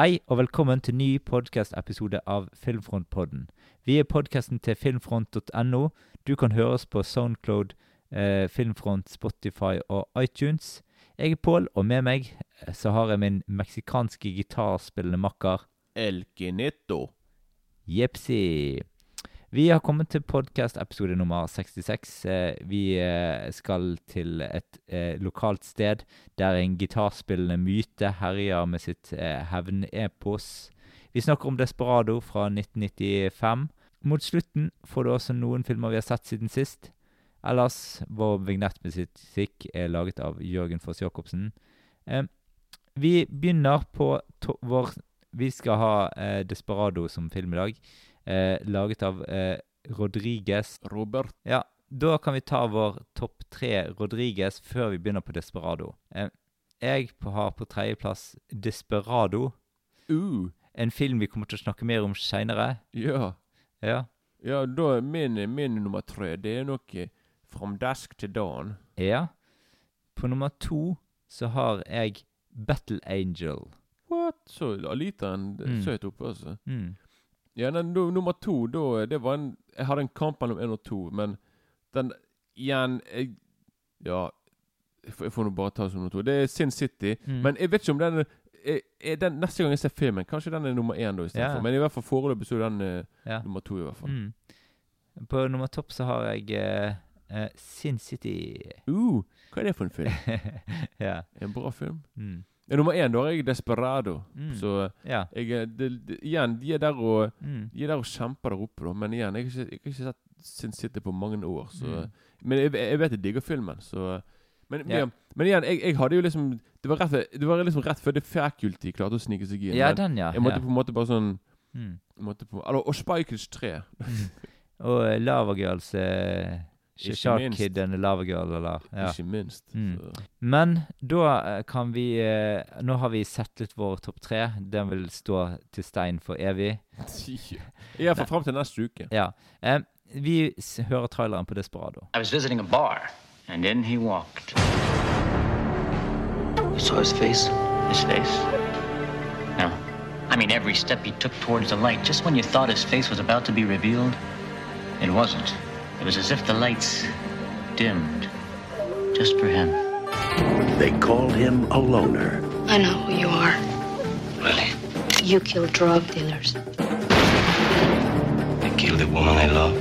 Hei og velkommen til ny podkastepisode av Filmfrontpodden. Vi er podkasten til filmfront.no. Du kan høre oss på Soundcloud, eh, Filmfront, Spotify og iTunes. Jeg er Pål, og med meg eh, så har jeg min meksikanske gitarspillende makker El Kineto. Jepsi. Vi har kommet til podkast-episode nummer 66. Eh, Vi eh, skal til et eh, lokalt sted der en gitarspillende myte herjer med sitt hevnepos. Vi snakker om Desperado fra 1995. Mot slutten får du også noen filmer vi har sett siden sist. Ellers, vår vignettmusikk er laget av Jørgen Foss Jacobsen. Vi begynner på vår Vi skal ha Desperado som film i dag. Eh, laget av eh, Rodriguez. Robert. Ja, da kan vi ta vår topp tre Rodriguez før vi begynner på Desperado. Eh, jeg har på tredjeplass Desperado. Uh, En film vi kommer til å snakke mer om seinere. ja. Ja. Ja, da min, min nummer tre Det er nok From Desk to Dawn. ja. På nummer to så har jeg Battle Angel. What? Så Alitaen Mm. søt oppe, altså. Mm. Ja, den, nu- nummer to, da Det var en Jeg hadde en kamp mellom én og to, men den igjen jeg, Ja, jeg får, jeg får nå bare ta som nummer to. Det er Sin City. Mm. Men jeg vet ikke om den er, er den, Neste gang jeg ser filmen, kanskje den er nummer én da istedenfor. Ja. Men i hvert fall foreløpig så er den ja. nummer to, i hvert fall. Mm. På nummer topp så har jeg uh, Sin City. Uh, hva er det for en film? ja. En bra film? Mm. Ja, nummer én, da er jeg Desperado. Mm. Så ja. jeg det, det, Igjen, de er der og Mm. De er der og kjemper der oppe, da. Men igjen, jeg har ikke, ikke sett Sin City på mange år. Så Mm. Men jeg, jeg vet jeg digger filmen, så Men, Ja. men, men igjen, jeg, jeg hadde jo liksom Det var rett, det var liksom rett før det faculty klarte å snike seg inn. ja, den, ja. jeg måtte ja. på en måte bare sånn Mm. måtte på, eller, Og Spikers 3. Og Lavagirls Lava Girls eh, Ikke Shark minst. Kid and Lava Girl, eller ja. Ikke minst. Mm. Men da eh, kan vi eh, Nå har vi sett litt vår topp tre. Den vil stå til stein for evig. Iallfall fram til neste uke. Ja. Vi hører traileren på Desperado. I was visiting a bar, and in he walked. You saw his face? His face? No. I mean, every step he took towards the light, just when you thought his face was about to be revealed, it wasn't. It was as if the lights dimmed just for him. They called him a loner. I know who you are. Really? You kill drug dealers. I killed the woman I loved.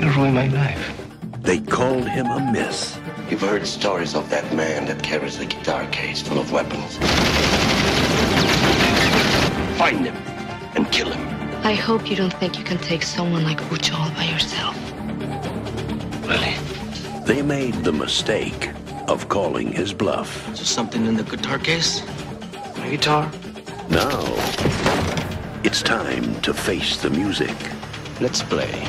You ruined my life. They called him a miss. You've heard stories of that man that carries a guitar case full of weapons. Find him and kill him. I hope you don't think you can take someone like Ucho all by yourself. Really? They made the mistake of calling his bluff. Is there something in the guitar case? My guitar? Now, it's time to face the music. Let's play.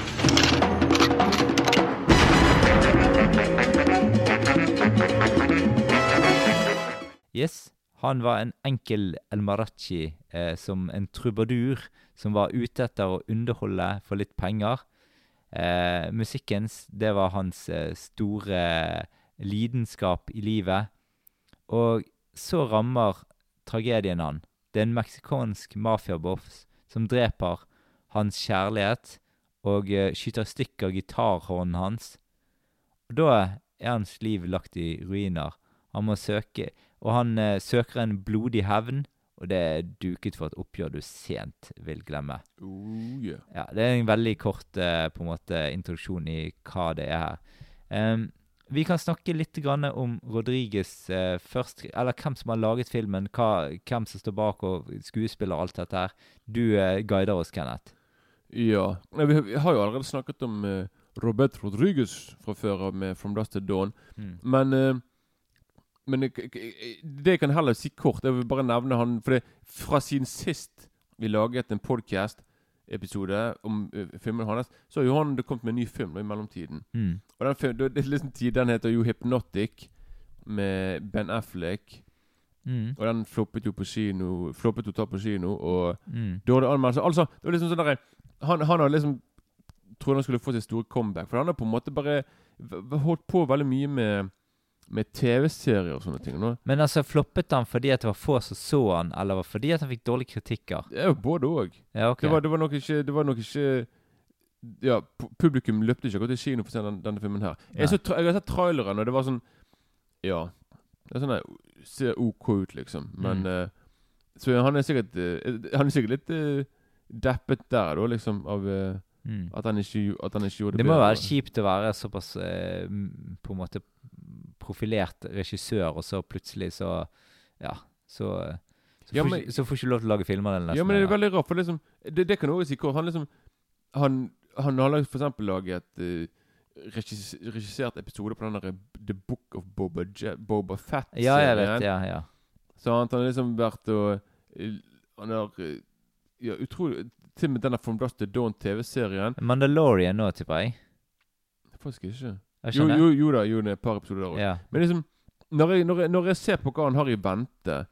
Yes. Han var en enkel El Marachi, eh, som en trubadur som var ute etter å underholde for litt penger. Eh, musikkens, det var hans eh, store lidenskap i livet. Og så rammer tragedien han. Det er en meksikansk mafiaboss som dreper hans kjærlighet og eh, skyter i stykker gitarhånden hans. Og da er hans liv lagt i ruiner. Han må søke Og han eh, søker en blodig hevn, og det er duket for et oppgjør du sent vil glemme. Oh, yeah. Ja, Det er en veldig kort eh, på en måte introduksjon i hva det er her. Um, vi kan snakke litt grann om Rodriguez eh, først, eller hvem som har laget filmen, hva, hvem som står bak og skuespiller og alt dette her. Du eh, guider oss, Kenneth. Ja. Vi, vi har jo allerede snakket om eh, Robert Rodriguez fra før av med From Dust to Dawn. Mm. Men eh, Men jeg- jeg- det jeg kan heller si kort, jeg vil bare nevne han For det, fra siden sist vi laget en podcast-episode om eh, filmen hans, så har jo han kommet med en ny film i mellomtiden. Mm. Og den, film, det er liksom den heter jo Hypnotic med Ben Affleck. Mm. Og den floppet jo på kino Floppet totalt på kino. Og Mm. dårlig anmeldelse. Altså, det var liksom sånn derre han, han har liksom Trodde han skulle få sitt store comeback. For han har på en måte bare holdt på veldig mye med med TV-serier og sånne ting. Nå, Men altså, floppet han fordi at det var få som så han, eller var fordi at han fikk dårlige kritikker? er både òg. Ja, okay. Det, var, det var nok ikke Det var nok ikke Ja, publikum løpte ikke akkurat til kino for å se den, denne filmen her. Jeg, så, jeg har sett traileren, og det var sånn Ja. Det er sånn der, Ser OK ut, liksom. Men Mm. uh, Så han er sikkert uh, Han er sikkert litt uh, deppet der, da, liksom, av Mm. at, han ikke, at han ikke gjorde det Det må bedre. være kjipt å være såpass på en måte profilert regissør, og så plutselig så Ja, så så, Ja, får, men- ikke, så får ikke lov til å lage filmer eller Ja, men det er veldig rart, for liksom Det, det kan du også si hvor Han liksom Han, han har for eksempel laget uh, regis, regissert episode på den der The Book of Boba, Je Boba Fett. Ja, jeg vet. Ja, ja. Så han har liksom vært og Han har eh, Ja, utrolig Til og med denne From Dust to Dawn TV-serien Mandalorian nå, tipper jeg. Faktisk ikke. Jo, jo, jo da, jo, det er et par episoder der òg. Ja. Men liksom når jeg, når, jeg, når jeg ser på hva han har i vente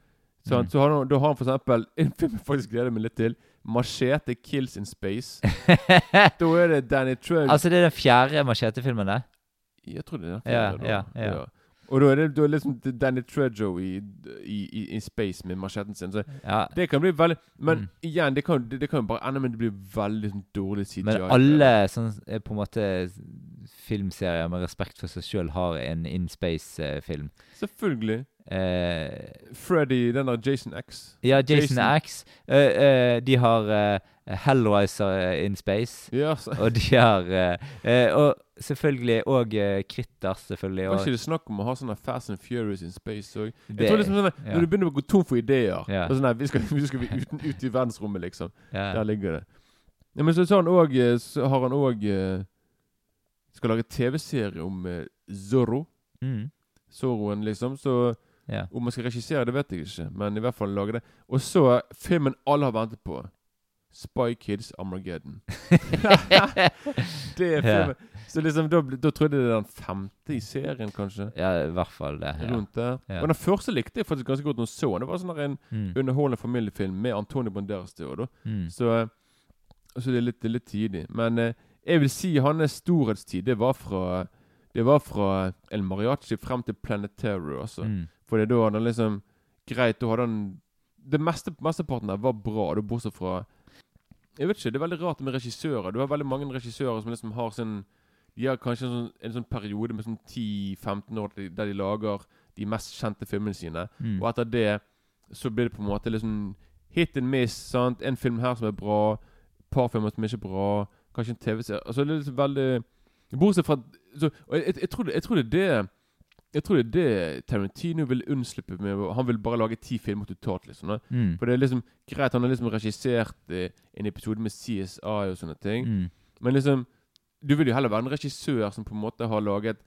så, Mm. så har han, Da har han for eksempel en film jeg faktisk gleder meg litt til. 'Machete Kills in Space'. Da er det Danny Trejo altså, det er den fjerde machete-filmen, det? Jeg tror det er den fjerde, ja, da. ja. Og da er det, da er det liksom Danny Trejo i, i, i, space med machetten sin. Så Ja. det kan bli veldig Men Mm. igjen, det kan, det, det kan bare ende med det blir veldig sånn dårlig CGI. Men alle sånn, på en måte filmserier med respekt for seg sjøl har en in space-film. Selvfølgelig. Uh, Freddy, den der Jason X. ja, Jason, Jason. X. Uh, uh, de har Hellraiser eh, in space. Yes. Og de har Og selvfølgelig uh, Critters, selvfølgelig. Var ikke det snakk om å ha sånne Fast and Furious in space òg? Liksom ja. Når du begynner å gå tom for ideer Ja. sånn, nei, vi, skal, vi skal uten, ut i verdensrommet, liksom. ja. Der ligger det. Ja, men så, så, han også, så har han òg Skal lage TV-serie om eh, Zorro. Mm. Zorroen, liksom. Så yeah. om man skal regissere, det vet jeg ikke. Men i hvert fall lage det. Og så filmen alle har ventet på. Spy Kids Armageddon. det er Ja. filmen. Så liksom, da, da trodde jeg det er den femte i serien, kanskje. ja, i hvert fall det. Ja. Rundt der. Ja. Og den første likte jeg faktisk ganske godt når jeg så den. Det var sånn en Mm. underholdende familiefilm med Antonio Banderas til. Mm. Så, eh, så det er litt, det er litt tidlig. Men eh, jeg vil si hans storhetstid, det var fra Det var fra El Mariachi frem til Planetary også. Mm. For da hadde han liksom Greit, da hadde han Det meste, mesteparten der var bra, da bortsett fra Jeg vet ikke, det er veldig rart med regissører. Du har veldig mange regissører som liksom har sin De har kanskje en sånn, en sånn periode med sånn 10-15 år der de- der de lager de mest kjente filmene sine. Mm. Og etter det så blir det på en måte liksom hit and miss. sant? En film her som er bra, et par filmer som ikke er bra, kanskje en TV-serie Altså det er liksom veldig Bortsett fra så, jeg, jeg, jeg, tror det, jeg tror det er det Jeg tror det er det Tarantino vil unnslippe med. Han vil bare lage ti filmer totalt, liksom. Mm. For det er liksom greit, han har liksom regissert eh, en episode med CSI og sånne ting. Mm. Men liksom Du vil jo heller være en regissør som på en måte har laget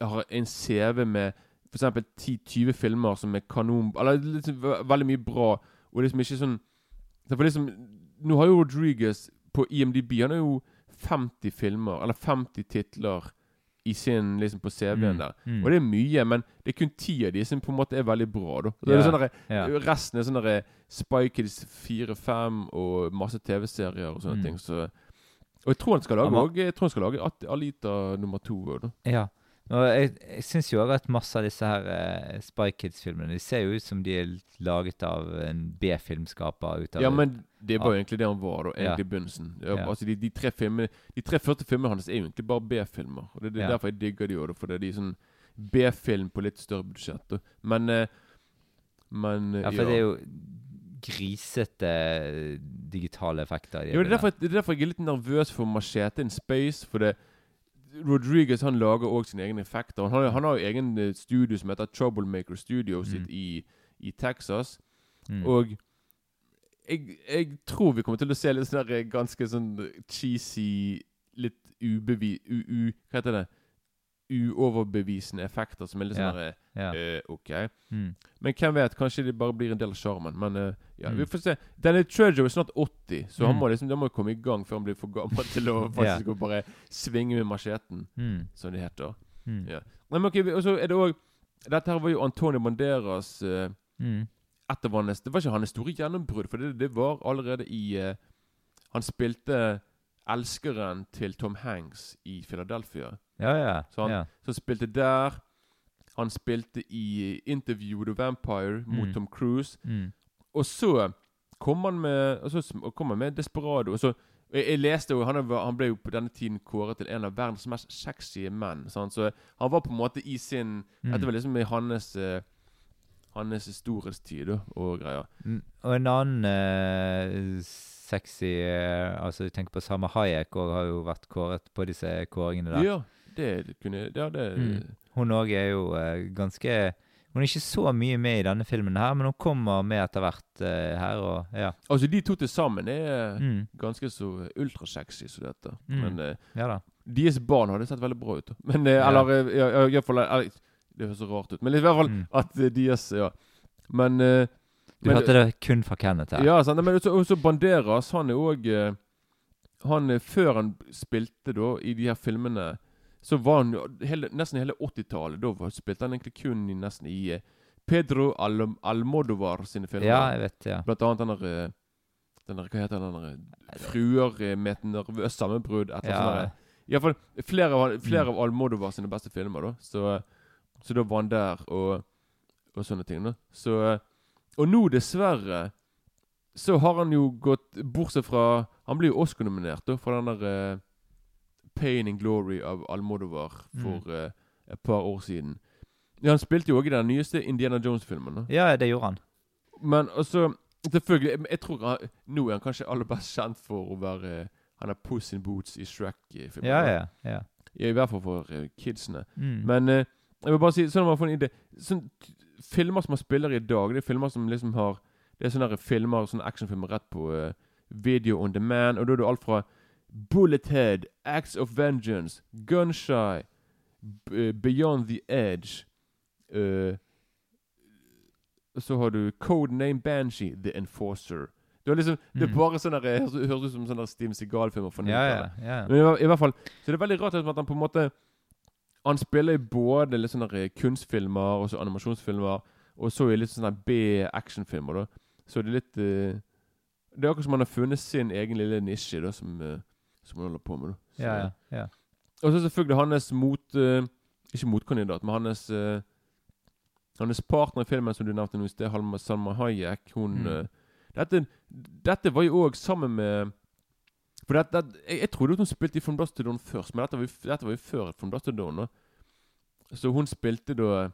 Har en CV med f.eks. 10-20 filmer som er kanon Eller liksom veldig mye bra, og liksom ikke sånn For liksom Nå har jo Rodriguez på IMDb Han har jo 50 filmer, eller 50 titler i sin liksom på CV-en Mm, der. mm. Og det er mye, men det er kun ti av de som på en måte er veldig bra. da Så er sånn der, ja. Resten er sånn der Spy Kids 4-5 og masse TV-serier og sånne Mm. ting. Så og jeg tror han skal lage Han Jeg tror han skal lage Alita nummer to. Da. Ja. Og jeg, jeg syns jo òg at masse av disse her uh, Spy Kids-filmene De ser jo ut som de er laget av en B-filmskaper. ut av Ja, men det var jo egentlig det han var, da. Egentlig i begynnelsen. Ja, Ja. Altså, de, de, tre filmene De tre første filmene hans er jo egentlig bare B-filmer. Og det, det er Ja. derfor jeg digger de òg, for det er de sånn B-film på litt større budsjett. Da. Men eh, Men eh, Ja, for det er jo grisete eh, digitale effekter. i Jo, det er, derfor, det er derfor jeg er litt nervøs for Machete in Space. For det Rodriguez han lager òg sine egne effekter. Han har, han har jo egen eh, studio som heter Troublemaker Studio sitt Mm. i, i Texas. Mm. Og jeg, jeg tror vi kommer til å se litt sånn ganske sånn cheesy, litt ubevi... U, u, hva heter det? Uoverbevisende effekter som er litt sånn Ja. ja. eh, OK. Mm. Men hvem vet? Kanskje det bare blir en del av sjarmen. Men eh, ja, Mm. vi får se. Danny Trejo er snart 80, så han Mm. må liksom Han må komme i gang før han blir for gammel til å faktisk å bare svinge med macheten, Mm. som det heter. Mm. Ja. Men ok, Og så er det òg Dette her var jo Antonio Banderas uh, Det var ikke hans store gjennombrudd, for det, det var allerede i uh, Han spilte elskeren til Tom Hanks i Philadelphia. Ja, ja. Så han- ja. Så spilte der. Han spilte i Interview a Vampire mot Mm. Tom Cruise. Mm. Og så kom han med Og så kom han med Desperado. Og så jeg, jeg leste jo han, han ble jo på denne tiden kåret til en av verdens mest sexy menn. Sant? Så han var på en måte i sin Mm. Dette var liksom i hans uh, Hans storhetstid tid og greier. Mm, Og en annen eh, sexy eh, Altså, jeg tenker på Sama Hayek og har jo vært kåret på disse kåringene der. Ja, det kunne Ja, det Mm. Hun òg er jo eh, ganske Hun er ikke så mye med i denne filmen her, men hun kommer med etter hvert Uh, her, og ja. Altså, de to til sammen er Mm, ganske så ultrasexy som dette. Mm. Men uh, ja da. deres barn hadde sett veldig bra ut. Men uh, Ja. Eller Det høres så rart ut. Men i hvert fall Mm. at deres Ja. Men eh, Du men- hørte det kun fra Kenneth her. Ja, sant? men også, også Banderas, han er òg Han eh, Før han spilte da i de her filmene, så var han jo hele, nesten hele 80-tallet. Da spilte han egentlig kun i, nesten i eh, Pedro Al Almodovar sine filmer. Ja, jeg vet ja. Blant annet den der, eh, den der Hva heter den der Fruer med et nervøst sammenbrudd. Et eller Ja. annet sånt der. I hvert fall flere, av- flere av Almodovar sine beste filmer, da. Så, så da var han der, og, og sånne ting. da Så Og nå, dessverre, så har han jo gått Bortsett fra Han blir jo Oscar-nominert for den der uh, Pain and Glory av Almodovar for Mm. uh, et par år siden. Ja, Han spilte jo òg i den nyeste Indiana Jones-filmen. ja, det gjorde han. men altså Selvfølgelig, jeg- tror han, Nå er han kanskje aller best kjent for å være Han er Puss in Boots i Shrek-filmen. Ja, ja. ja. I hvert fall for eh, kidsene. Mm. Men uh, jeg vil bare si sånn at man får en idé sånn, Filmer som man spiller i dag, det er filmer som liksom har Det er sånne filmer, sånne actionfilmer rett på uh, video on demand. Og da er det alt fra Bullethead, Acts of Vengeance, Gunshy, B eh, Beyond the Edge uh, Så har du Codename Banshee, The Enforcer. Det, var liksom, det er Mm. bare sånne høres, høres ut som sånne Steam Seagal-filmer ja, ja, ja. Men i, i hvert fall Så det er veldig rart at man på en måte Han spiller i både litt sånne kunstfilmer og så animasjonsfilmer, og så i litt sånne B-actionfilmer. da Så det er litt uh, Det er akkurat som han har funnet sin egen lille nisje da som, uh, som han holder på med. da Så- ja, ja, ja. Og så selvfølgelig hans mot Uh, Ikke motkandidat, men hans Hans partner i filmen som du nevnte nå i sted, Halma Salma Hayek, hun Mm. dette, dette var jo òg sammen med For det, det, jeg, jeg trodde hun spilte i From to Dawn først, men dette var jo, dette var jo før From to Dawn. da Så hun spilte da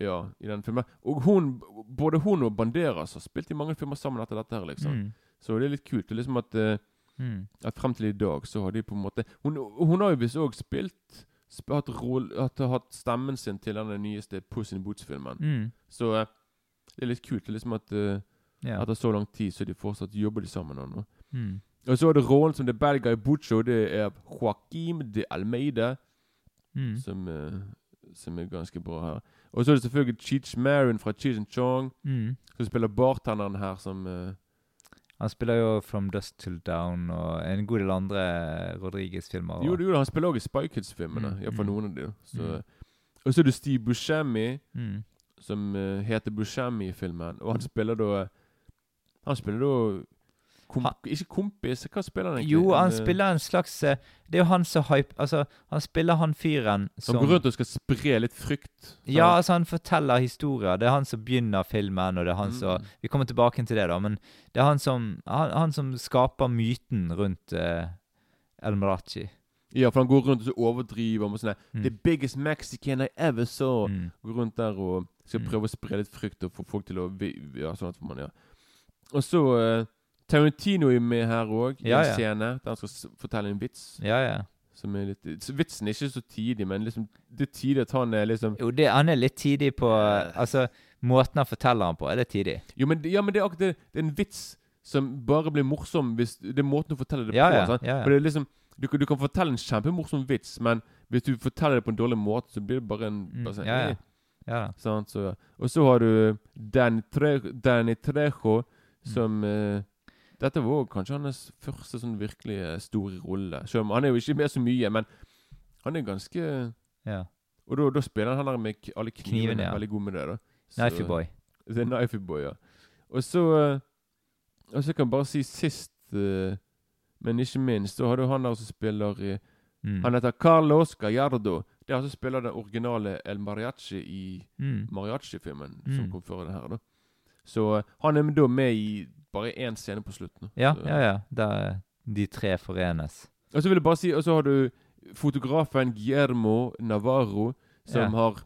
Ja, i den filmen. Og hun, både hun og Banderas har spilt i mange filmer sammen etter dette her, liksom. Mm. Så det er litt kult. Det er liksom at eh, Mm. at frem til i dag så har de på en måte Hun, hun har jo visst òg spilt sp hatt, roll, hatt, hatt stemmen sin til den nyeste Puss in Boots-filmen. Mm. Så eh, det er litt kult. Det er liksom at uh, yeah. etter så lang tid så de fortsatt jobber de sammen. Og. Mm. Og så er det rollen som The Bad Guy Bucho. Det er Joaquim de Almeida, Mm. som, uh, som er ganske bra her. Og så er det selvfølgelig Cheech Marin fra Cheech and Chong, Mm. som spiller bartenderen her, som uh, Han spiller jo From Dust Till Down og en god del andre Rodriguez-filmer. Jo, Jo, han spiller også i Spy Kids-filmene. Mm, Iallfall mm. noen av de. Så, Mm. Og så er det Steve Buscemi. Mm. som uh, heter Buscemi i filmen. Og han spiller da Han spiller da kom, Ikke kompis, hva spiller han egentlig? Jo, han eh, spiller en slags eh, Det er jo han som hype Altså, han spiller han fyren som Han går rundt og skal spre litt frykt. Ja, altså han forteller historier. Det er han som begynner filmen, og det er han Mm. som Vi kommer tilbake til det, da, men det er han som Han, han som skaper myten rundt uh, El Marachi. Ja, for han går rundt og så overdriver med Sånn, Mm. The biggest Mexican I ever saw. Mm. Går rundt der og skal Mm. prøve å spre litt frykt og få folk til å ja, sånn at man, ja. Og så eh, Tarantino er med her òg, i Ja, en ja. scene der han skal fortelle en vits. Ja, ja. Som er litt Vitsen er ikke så tidig, men liksom det er tidlig at han er liksom Jo, det, han er litt tidig på Altså, måten han forteller han på, er det tidig? Jo, men, ja, men det er det. Det er en vits som bare blir morsom hvis Det er måten du forteller det på. sant? ja, ja. For det er liksom du, kan- du kan fortelle en kjempemorsom vits, men hvis du forteller det på en dårlig måte, så blir det bare en Mm, bare sånn, ja, ja. Ja sant? Så, og så har du Danny, Tre, Danny Trejo, Mm. som eh, Dette var kanskje hans første sånn virkelig eh, store rolle. Selv om han er jo ikke med så mye, men han er ganske Ja. Og da, da spiller han her med alle knivene. Kniven, ja. Veldig god med det. da Så- Knifey Boy. The Knifey Boy, ja. Og så eh, Og så kan jeg bare si sist, eh, men ikke minst, så har du han der som spiller i Mm. Han heter Carlos Gallardo. Det er han som spiller den originale El Mariachi i Mm. Mariachi-filmen Mm. som kom før det her. da Så han er da med i bare én scene på slutten. Ja, Så- ja, ja. Der de tre forenes. Og så vil jeg bare si Og så har du fotografen Guillermo Navarro, som Ja. har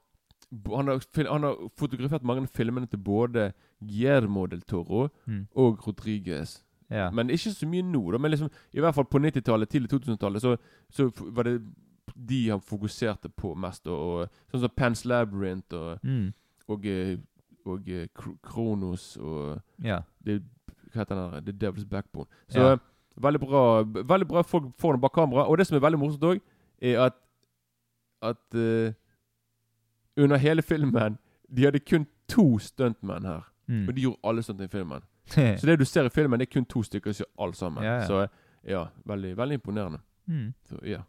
han har, han har fotografert mange av filmene til både Guillermo del Toro Mm. og Rodriguez. Ja. Men ikke så mye nå. da Men liksom, i hvert fall på 90-tallet, tidlig 2000-tallet, så, så var det de han fokuserte på mest. Og, og Sånn som Pans Labyrinth og, Mm. og, eh, og eh, Kronos og ja. det, Hva heter den? der? The Devil's Backbone. Så Ja. eh, veldig bra Veldig bra folk får den bak kamera. Og det som er veldig morsomt òg, er at At uh, under hele filmen De hadde kun to stuntmenn her. Mm. Og de gjorde alle stunt i filmen. Så det du ser i filmen, det er kun to stykker som gjør alt sammen. Ja. Så ja, veldig, veldig imponerende. mm. Så ja.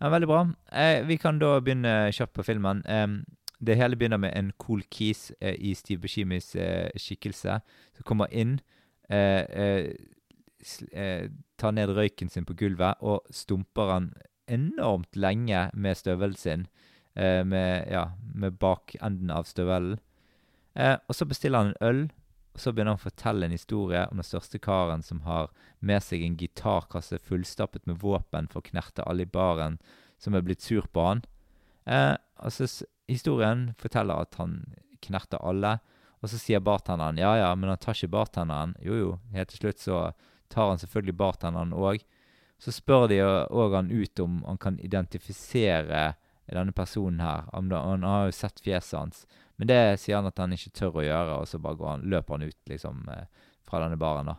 Ja, veldig bra. Eh, vi kan da begynne kjapt på filmen. Em, det hele begynner med en cool keys eh, i Steve Buscemi's eh, skikkelse, som kommer inn, eh, eh, eh, tar ned røyken sin på gulvet og stumper han enormt lenge med støvelen sin, eh, med, ja, med bakenden av støvelen. Og så bestiller han en øl, og så begynner han å fortelle en historie om den største karen som har med seg en gitarkasse fullstappet med våpen for å knerte alle i baren som er blitt sur på han. Eh, og s- historien forteller at han knerter alle, og så sier bartenderen ja ja, men han tar ikke bartenderen. Jo jo, helt til slutt så tar han selvfølgelig bartenderen òg. Så spør de òg han ut om han kan identifisere denne personen her. Det, han har jo sett fjeset hans. Men det sier han at han ikke tør å gjøre, og så bare han, løper han ut liksom eh, fra denne baren. da.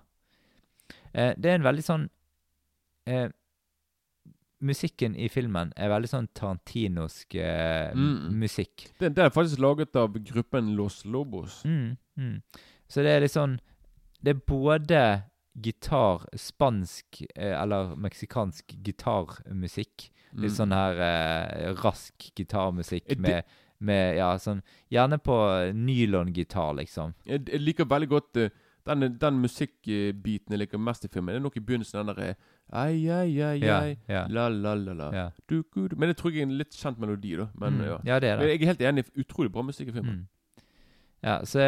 Eh, det er en veldig sånn eh, Musikken i filmen er veldig sånn tarantinosk eh, Mm. musikk. Det, det, er faktisk laget av gruppen Los Lobos. Mm, mm. Så det er litt sånn Det er både gitar, spansk eh, eller meksikansk gitarmusikk. Litt Mm. sånn her eh, rask gitarmusikk det- med, med Ja, sånn Gjerne på nylongitar, liksom. Jeg, jeg liker veldig godt uh, den, den musikkbiten jeg liker mest i filmen. Det er nok i begynnelsen den derre Ai, ai, ai, Ja, ai, ja. la, la, la, la. Ja, Du, du, du. Men det tror jeg er en litt kjent melodi, da. Men mm. ja. ja det er Men det. jeg er helt enig. Utrolig bra musikk i filmen. Mm. Ja, så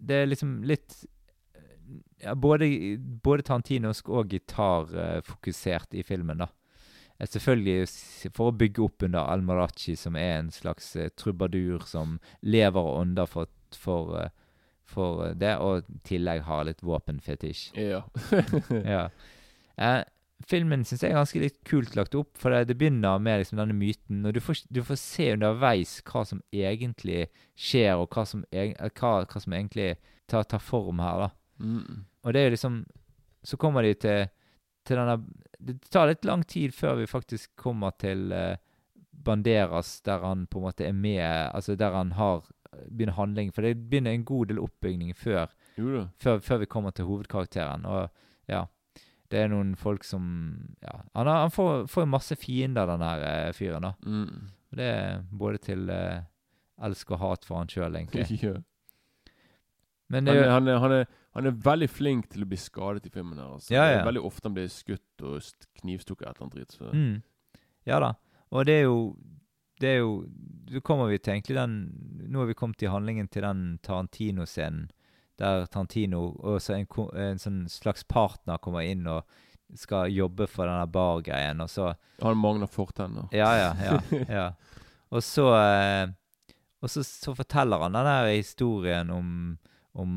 det er liksom litt ja, både, både tarantinosk og gitarfokusert i filmen, da. Eh, Selvfølgelig s- for å bygge opp under Al-Marachi, som er en slags eh, trubadur som lever og ånder for, for, eh, for eh, det, og i tillegg har litt våpenfetisj. Ja. ja. Eh, filmen syns jeg er ganske litt kult lagt opp, for det, det begynner med liksom denne myten, og du får, du får se underveis hva som egentlig skjer, og hva som, eh, hva, hva som egentlig tar, tar form her, da. Mm. Og det er jo liksom Så kommer de til, til denne Det tar litt lang tid før vi faktisk kommer til uh, Banderas, der han på en måte er med Altså der han har begynner handling. For det begynner en god del oppbygning før før, før vi kommer til hovedkarakteren. Og ja, det er noen folk som Ja, han, har, han får, får masse fiender, den her eh, fyren. da. Mm. Det er både til uh, elsk og hat for han sjøl, egentlig. ja. Men det Han, han, han, er, han er veldig flink til å bli skadet i filmen. her altså. Ja, Det er Veldig ofte han blir skutt og st- knivstukket et eller annet dritt. Så. mm, Ja da. Og det er jo Det er jo Så kommer vi til egentlig den Nå har vi kommet til handlingen til den Tarantino-scenen. Der Tantino og så en, en sånn slags partner kommer inn og skal jobbe for denne bargreien, og så Han mangler fortenner. Ja, ja, ja. ja. Og så eh, Og så, så forteller han den der historien om, om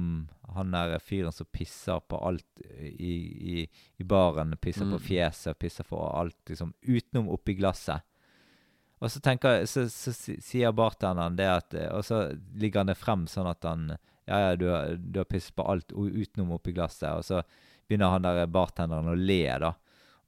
han der fyren som pisser på alt i, i, i baren. Pisser på Mm. fjeset, pisser på alt, liksom, utenom oppi glasset. Og så tenker så, så sier bartenderen det at Og så ligger han det frem sånn at han Ja, ja, du, har- du har pisset på alt u- utenom oppi glasset. Og så begynner han der bartenderen å le, da.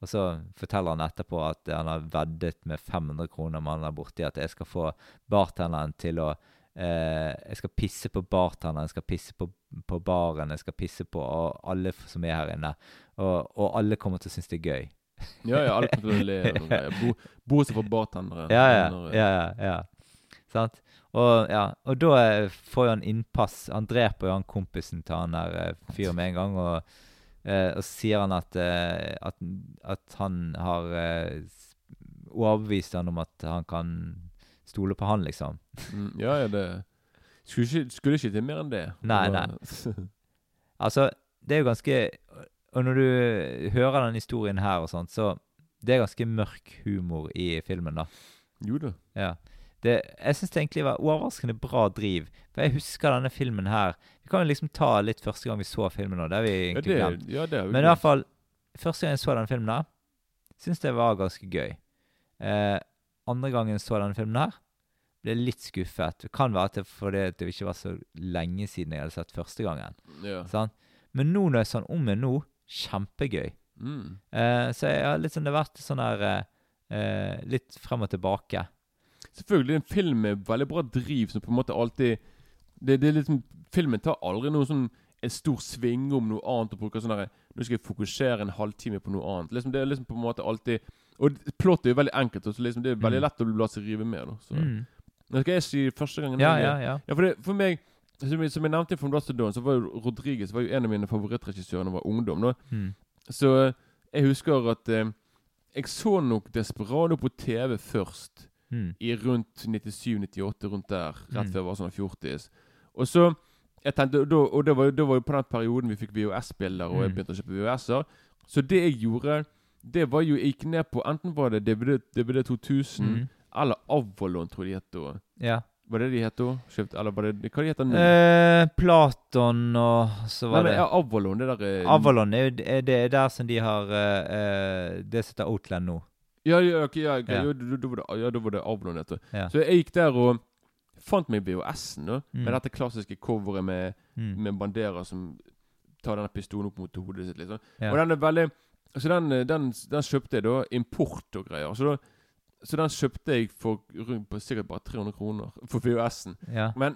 Og så forteller han etterpå at han har veddet med 500 kroner med han der borti at jeg skal få bartenderen til å eh, Jeg skal pisse på bartenderen, jeg skal pisse på, på baren, jeg skal pisse på og alle f- som er her inne. Og, og alle kommer til å synes det er gøy. Ja, ja, alle kommer til å le. og noe greier. Bo- Bortsett for bartendere. Ja, ja. Når- ja, ja, ja. Sant? Og, ja, og da eh, får han innpass. Han dreper jo han kompisen til han der eh, fyren med en gang. Og, eh, og så sier han at, eh, at, at han har s- overbevist han om at han kan stole på han, liksom. Mm, ja, ja, det skulle ikke, skulle ikke til mer enn det. Nei, nei. Altså, det er jo ganske Og når du hører den historien her og sånt, så Det er ganske mørk humor i filmen, da. jo da. Ja. Det, jeg syns det egentlig var overraskende bra driv. For jeg husker denne filmen her Vi kan jo liksom ta litt første gang vi så filmen nå. Det har vi Ja, egentlig det, glemt. ja, det er jo Men i hvert fall, første gang jeg så denne filmen her, syns jeg var ganske gøy. Eh, andre gangen jeg så denne filmen her, ble litt skuffet. Det kan være at det fordi det ikke var så lenge siden jeg hadde sett første gangen. Ja. Sånn? Men nå når jeg sånn om meg nå, kjempegøy. Mm. Eh, så jeg har litt sånn, det har vært sånn her eh, eh, Litt frem og tilbake. Selvfølgelig, en film med veldig bra driv som på en måte alltid det, det er liksom, Filmen tar aldri noe sånn en stor sving om noe annet og bruker sånn derre Nå skal jeg fokusere en halvtime på noe annet. Liksom, det er liksom på en måte alltid Og plottet er jo veldig enkelt, så liksom det er veldig Mm. lett å la seg rive med. Da, så. Mm. Nå skal jeg si første gangen Ja, ja, ja. Ja, for, det, for meg som jeg, som jeg nevnte fra Dust Dawn, så var jo Rodriguez var jo en av mine favorittregissører da jeg var ungdom. Mm. Så jeg husker at eh, jeg så nok Desperado på TV først. Mm. I rundt 97-98, rundt der. Rett Mm. før jeg var sånn 40 Og så jeg tenkte, da, Og det var, det var jo på den perioden vi fikk VHS-bilder, og jeg Mm. begynte å kjøpe VHS-er. Så det jeg gjorde, det var jo Jeg gikk ned på Enten var det DVD, DVD 2000 Mm. eller Avalon, tror jeg de het da. Ja. Var det de het da? Eller var det Hva de heter nå? Eh, Platon og så Nei, var men det ja, Avalon, det der eh, Avalon er er det er der som de har eh, eh, Det som heter Outland nå. Ja, ja, ok, ja, ok, Ja. jo, da, da var det, ja, da var det Avlon, vet du. Ja. Så jeg gikk der og fant meg VHS-en, da. Mm. Med dette klassiske coveret med, Mm. med Bandera som tar denne pistolen opp mot hodet sitt, liksom. Ja. Og den er veldig Så den, eh, den, den kjøpte jeg da. Import og greier. Så, da, så den kjøpte jeg for rundt på sikkert bare 300 kroner for VHS-en. Ja. Men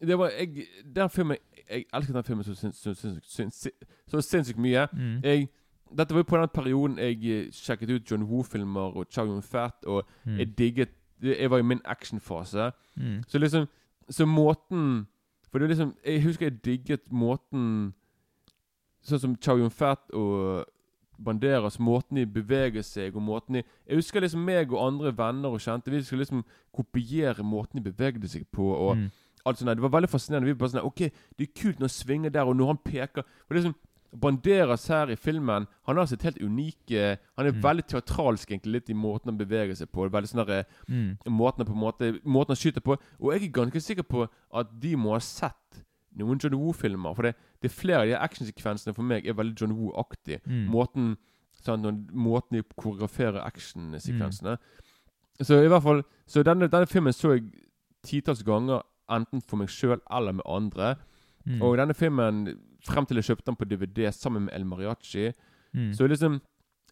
det var jeg, Den filmen Jeg elsket den filmen så, sinns- sin, sin, sin, så sinnssykt mye. Mm. Jeg, dette var jo på den perioden jeg eh, sjekket ut John Woo-filmer og Chow Yun-Fat, og Mm. jeg digget Jeg var i min actionfase. Mm. Så liksom Så måten For det er liksom Jeg husker jeg digget måten Sånn som Chow Yun-Fat og Banderas, måten de beveger seg, og måten de Jeg husker liksom meg og andre venner og kjente Vi skulle liksom kopiere måten de bevegde seg på. Og Mm. alt sånt der. Det var veldig fascinerende. Vi bare sånn Ok, det er kult når han svinger der, og når han peker For sånn Banderas her i filmen Han har sitt helt unike Han er Mm. veldig teatralsk egentlig litt i måten han beveger seg på. Veldig sånn Mm. måten han på måte Måten han skyter på. Og jeg er ganske sikker på at de må ha sett noen John Woo-filmer. For det, det er flere av de actionsekvensene for meg er veldig John Woo-aktig. Mm. Måten sånn, Måten de koreograferer actionsekvensene. Mm. Så i hvert fall Så denne, denne filmen så jeg titalls ganger, enten for meg sjøl eller med andre. Mm. Og denne filmen, frem til jeg kjøpte den på DVD sammen med El Mariachi Mm. Så liksom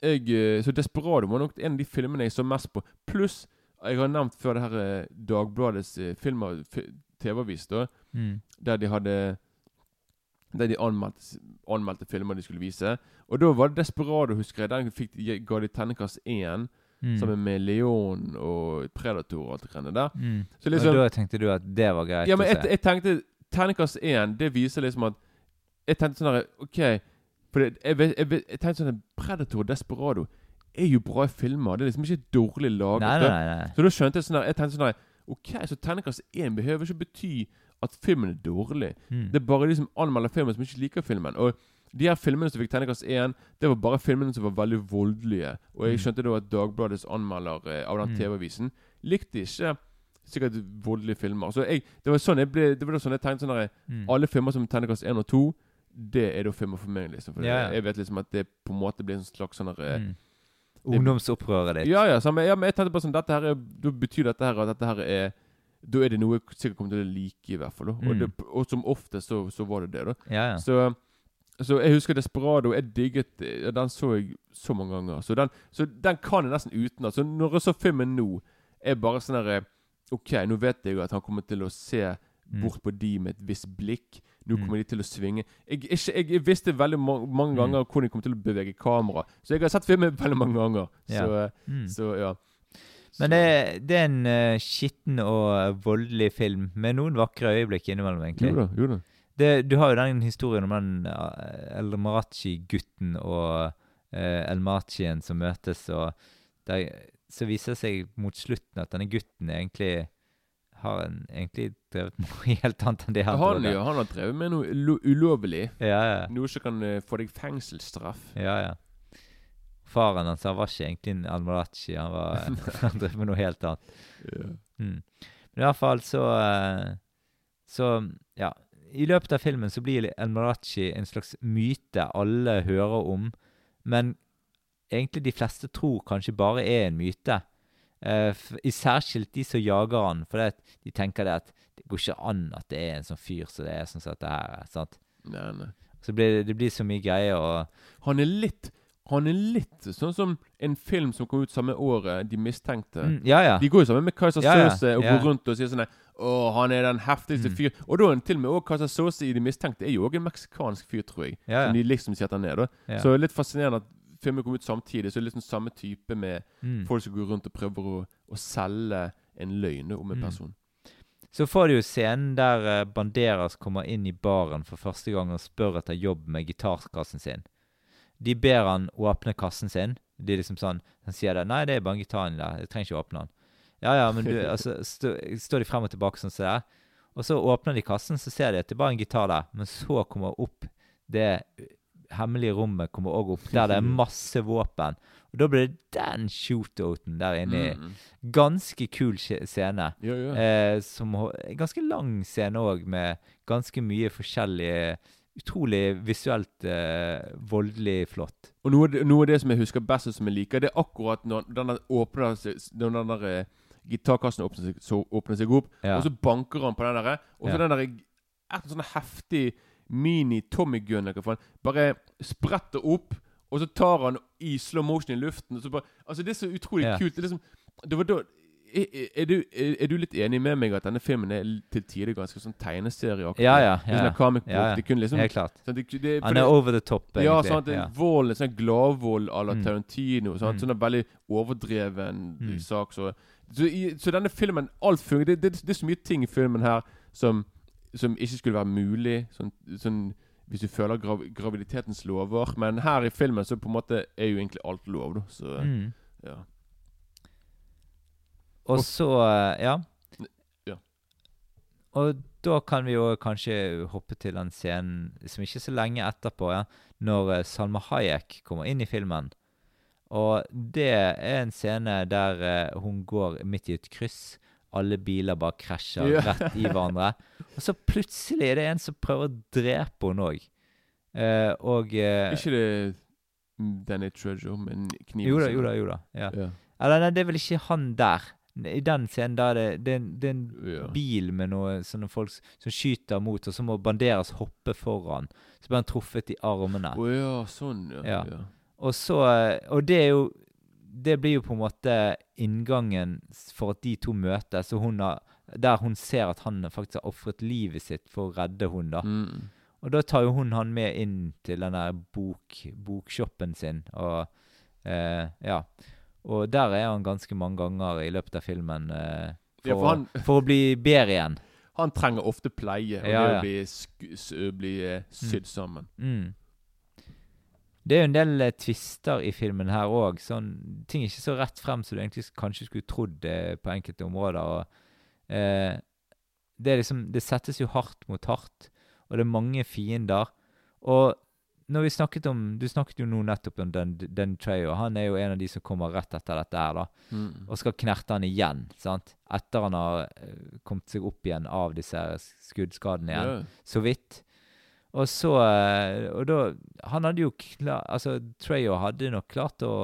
jeg, eh, Så Desperado var nok en av de filmene jeg så mest på. Pluss, jeg har nevnt før det her eh, Dagbladets film filmer, TV-avis, da. Mm. Der de hadde Der de anmeldte, anmeldte filmer de skulle vise. Og da var det Desperado, husker jeg. Den fikk, ga de terningkast én. Mm. Sammen med Leon og Predator og alt det greiene der. Mm. Så liksom og da tenkte du at det var greit Ja, men jeg, jeg tenkte Terningkast én, det viser liksom at Jeg tenkte sånn her OK For det, jeg, jeg, jeg tenkte sånn at Predator Desperado er jo bra filmer. Det er liksom ikke dårlig laget. Nei, nei, nei. Så da skjønte jeg sånn her Jeg tenkte sånn her OK, så terningkast én behøver ikke bety at filmen er dårlig. Mm. Det er bare de som anmelder filmen, som ikke liker filmen. Og de her filmene som fikk terningkast én, det var bare filmene som var veldig voldelige. Og jeg Mm. skjønte da at Dagbladets anmelder eh, av den Mm. TV-avisen likte ikke sikkert voldelige filmer. Så jeg, det var sånn jeg ble Det var sånn jeg tenkte sånn her Mm. Alle filmer som terningkast 1 og 2, det er da filmer for meg, liksom. For ja. jeg vet liksom at det på en måte blir en slags sånn her, eh, Mm. Ungdomsopprøret ditt. Ja, ja, samme, ja, men jeg tenkte bare sånn Dette her er, Da betyr dette her at dette her er Da er det noe jeg sikkert kommer til å like, i hvert fall. Mm. Og, det, og som ofte så, så var det det, da. Ja, ja. Så, så jeg husker Desperado. Jeg digget Den så jeg så mange ganger. Så den, så den kan jeg nesten utenat. Så når jeg så filmen nå, er bare sånn herre OK, nå vet jeg jo at han kommer til å se Mm. bort på de med et visst blikk. Nå Mm. kommer de til å svinge. Jeg, ikke, jeg, visste veldig ma mange Mm. ganger hvor de kom til å bevege kamera. Så jeg har sett filmen veldig mange ganger. Ja. Mm. så ja. Men det, det er en uh, skitten og voldelig film med noen vakre øyeblikk innimellom, egentlig. Jo da, jo da. Det, du har jo den historien om den uh, El Marachi-gutten og uh, El som møtes, og der så viser det seg mot slutten at denne gutten egentlig har en, egentlig drevet med noe helt annet enn det han Han, trodde. han har drevet med noe ulo ulovlig. Ja, ja. Noe som kan uh, få deg fengselsstraff. Ja, ja. Faren hans han var ikke egentlig en almalachi, han, var, han drev med noe helt annet. Mm. Men i hvert fall så eh, Så, ja. I løpet av filmen så blir Almarachi en slags myte alle hører om, men egentlig de fleste tror kanskje bare er en myte. Uh, særskilt de som jager han, for det, de tenker det at det går ikke an at det er en sånn fyr som det er sånn som dette her. er, sant? Nei, nei. Så blir det, det blir så mye greier, og Han er litt Han er litt sånn som en film som kom ut samme året, De mistenkte. mm, Ja, ja. De går jo sammen med Kajsa Ja, Søze og går rundt og sier sånn Å, han er den heftigste Mm. fyr. Og da er han til og med også Kaiser Søze i De mistenkte er jo òg en meksikansk fyr, tror jeg. Som de liksom sier at han er. da. Så det er litt fascinerende at filmer kom ut samtidig. Så det er liksom samme type med Mm. folk som går rundt og prøver å, å selge en løgn om en Mm. person. Så får du jo scenen der eh, Banderas kommer inn i baren for første gang og spør etter jobb med gitarkassen sin. De ber han åpne kassen sin. De liksom sånn, Han sier det. 'Nei, det er bare gitaren der. Jeg trenger ikke å åpne den.' Ja, ja, men du, altså, stå, står de frem og tilbake sånn som det er. Og så åpner de kassen, så ser de at det er bare en gitar der. Men så kommer opp det hemmelige rommet kommer også opp, der det er masse våpen. Og da blir det den shootouten der inne. Mm. Ganske kul scene. Ja, ja. Eh, som ganske lang scene òg, med ganske mye forskjellig Utrolig visuelt eh, voldelig flott. Og noe, noe av det som jeg husker best og som jeg liker, det er akkurat når den åpner seg Når den der eh, gitarkassen åpner seg, så åpner seg opp, Ja. og så banker han på den der, og så den der Et sånn heftig mini-Tommy Gun eller hva faen, bare spretter opp, og så tar han i slow motion i luften. Bare, altså Det er så utrolig yeah. kult. Det er liksom Det var da er, er, du, er, du litt enig med meg at denne filmen er til tider ganske sånn tegneserieaktig? Ja, ja. Er sånn ja, ja, ja. Det kunne liksom Helt klart. sånn, det, det, Han er over the top, egentlig. ja, sant, det ja. vold, en sånn gladvold à la Mm. Tarantino. Sånn, Mm. Sånn veldig overdreven Mm. sak. Så, så, i, så denne filmen Alt fungerer. Det, det, det er så mye ting i filmen her som, som ikke skulle være mulig. Sånn, sånn hvis du føler grav, graviditetens lover. Men her i filmen så på en måte er jo egentlig alt lov, da. Så Mm. ja. Og Og- så Ja. Ja. Og da kan vi jo kanskje hoppe til den scenen som ikke er så lenge etterpå, ja, når eh, Salma Hayek kommer inn i filmen. Og det er en scene der eh, hun går midt i et kryss. Alle biler bare krasjer Ja. rett i hverandre. Og så plutselig er det en som prøver å drepe henne òg. Eh, og eh, Ikke det Danny Treasure, men kniven Jo da, jo da. jo da, ja. Ja. Eller nei, det er vel ikke han der. I den scenen der er det, det, det er en Ja. bil med noe, sånne folk som skyter mot, og så må Banderas hoppe foran. Så blir han truffet i armene. Å ja, sånn, ja. Og så Og det er jo Det blir jo på en måte inngangen for at de to møtes, hun har, der hun ser at han faktisk har ofret livet sitt for å redde hun da. Mm. Og da tar jo hun han med inn til den der bok, bokshoppen sin, og eh, Ja. Og der er han ganske mange ganger i løpet av filmen eh, for, Ja, for han- å, for å bli bedre igjen. Han trenger ofte pleie, og Ja, det å bli, bli eh, sydd sammen. Mm. Det er jo en del tvister twister i filmen her òg. Sånn, ting er ikke så rett frem som du egentlig kanskje skulle trodd eh, på enkelte områder. Og, eh, det, liksom, det settes jo hardt mot hardt, og det er mange fiender. Og når vi snakket om Du snakket jo nå nettopp om den, den Treyo. Han er jo en av de som kommer rett etter dette her, da. Mm. Og skal knerte han igjen, sant? Etter han har eh, kommet seg opp igjen av disse skuddskadene igjen Yeah. så vidt. Og så eh, Og da Han hadde jo klar, Altså, Treyo hadde nok klart å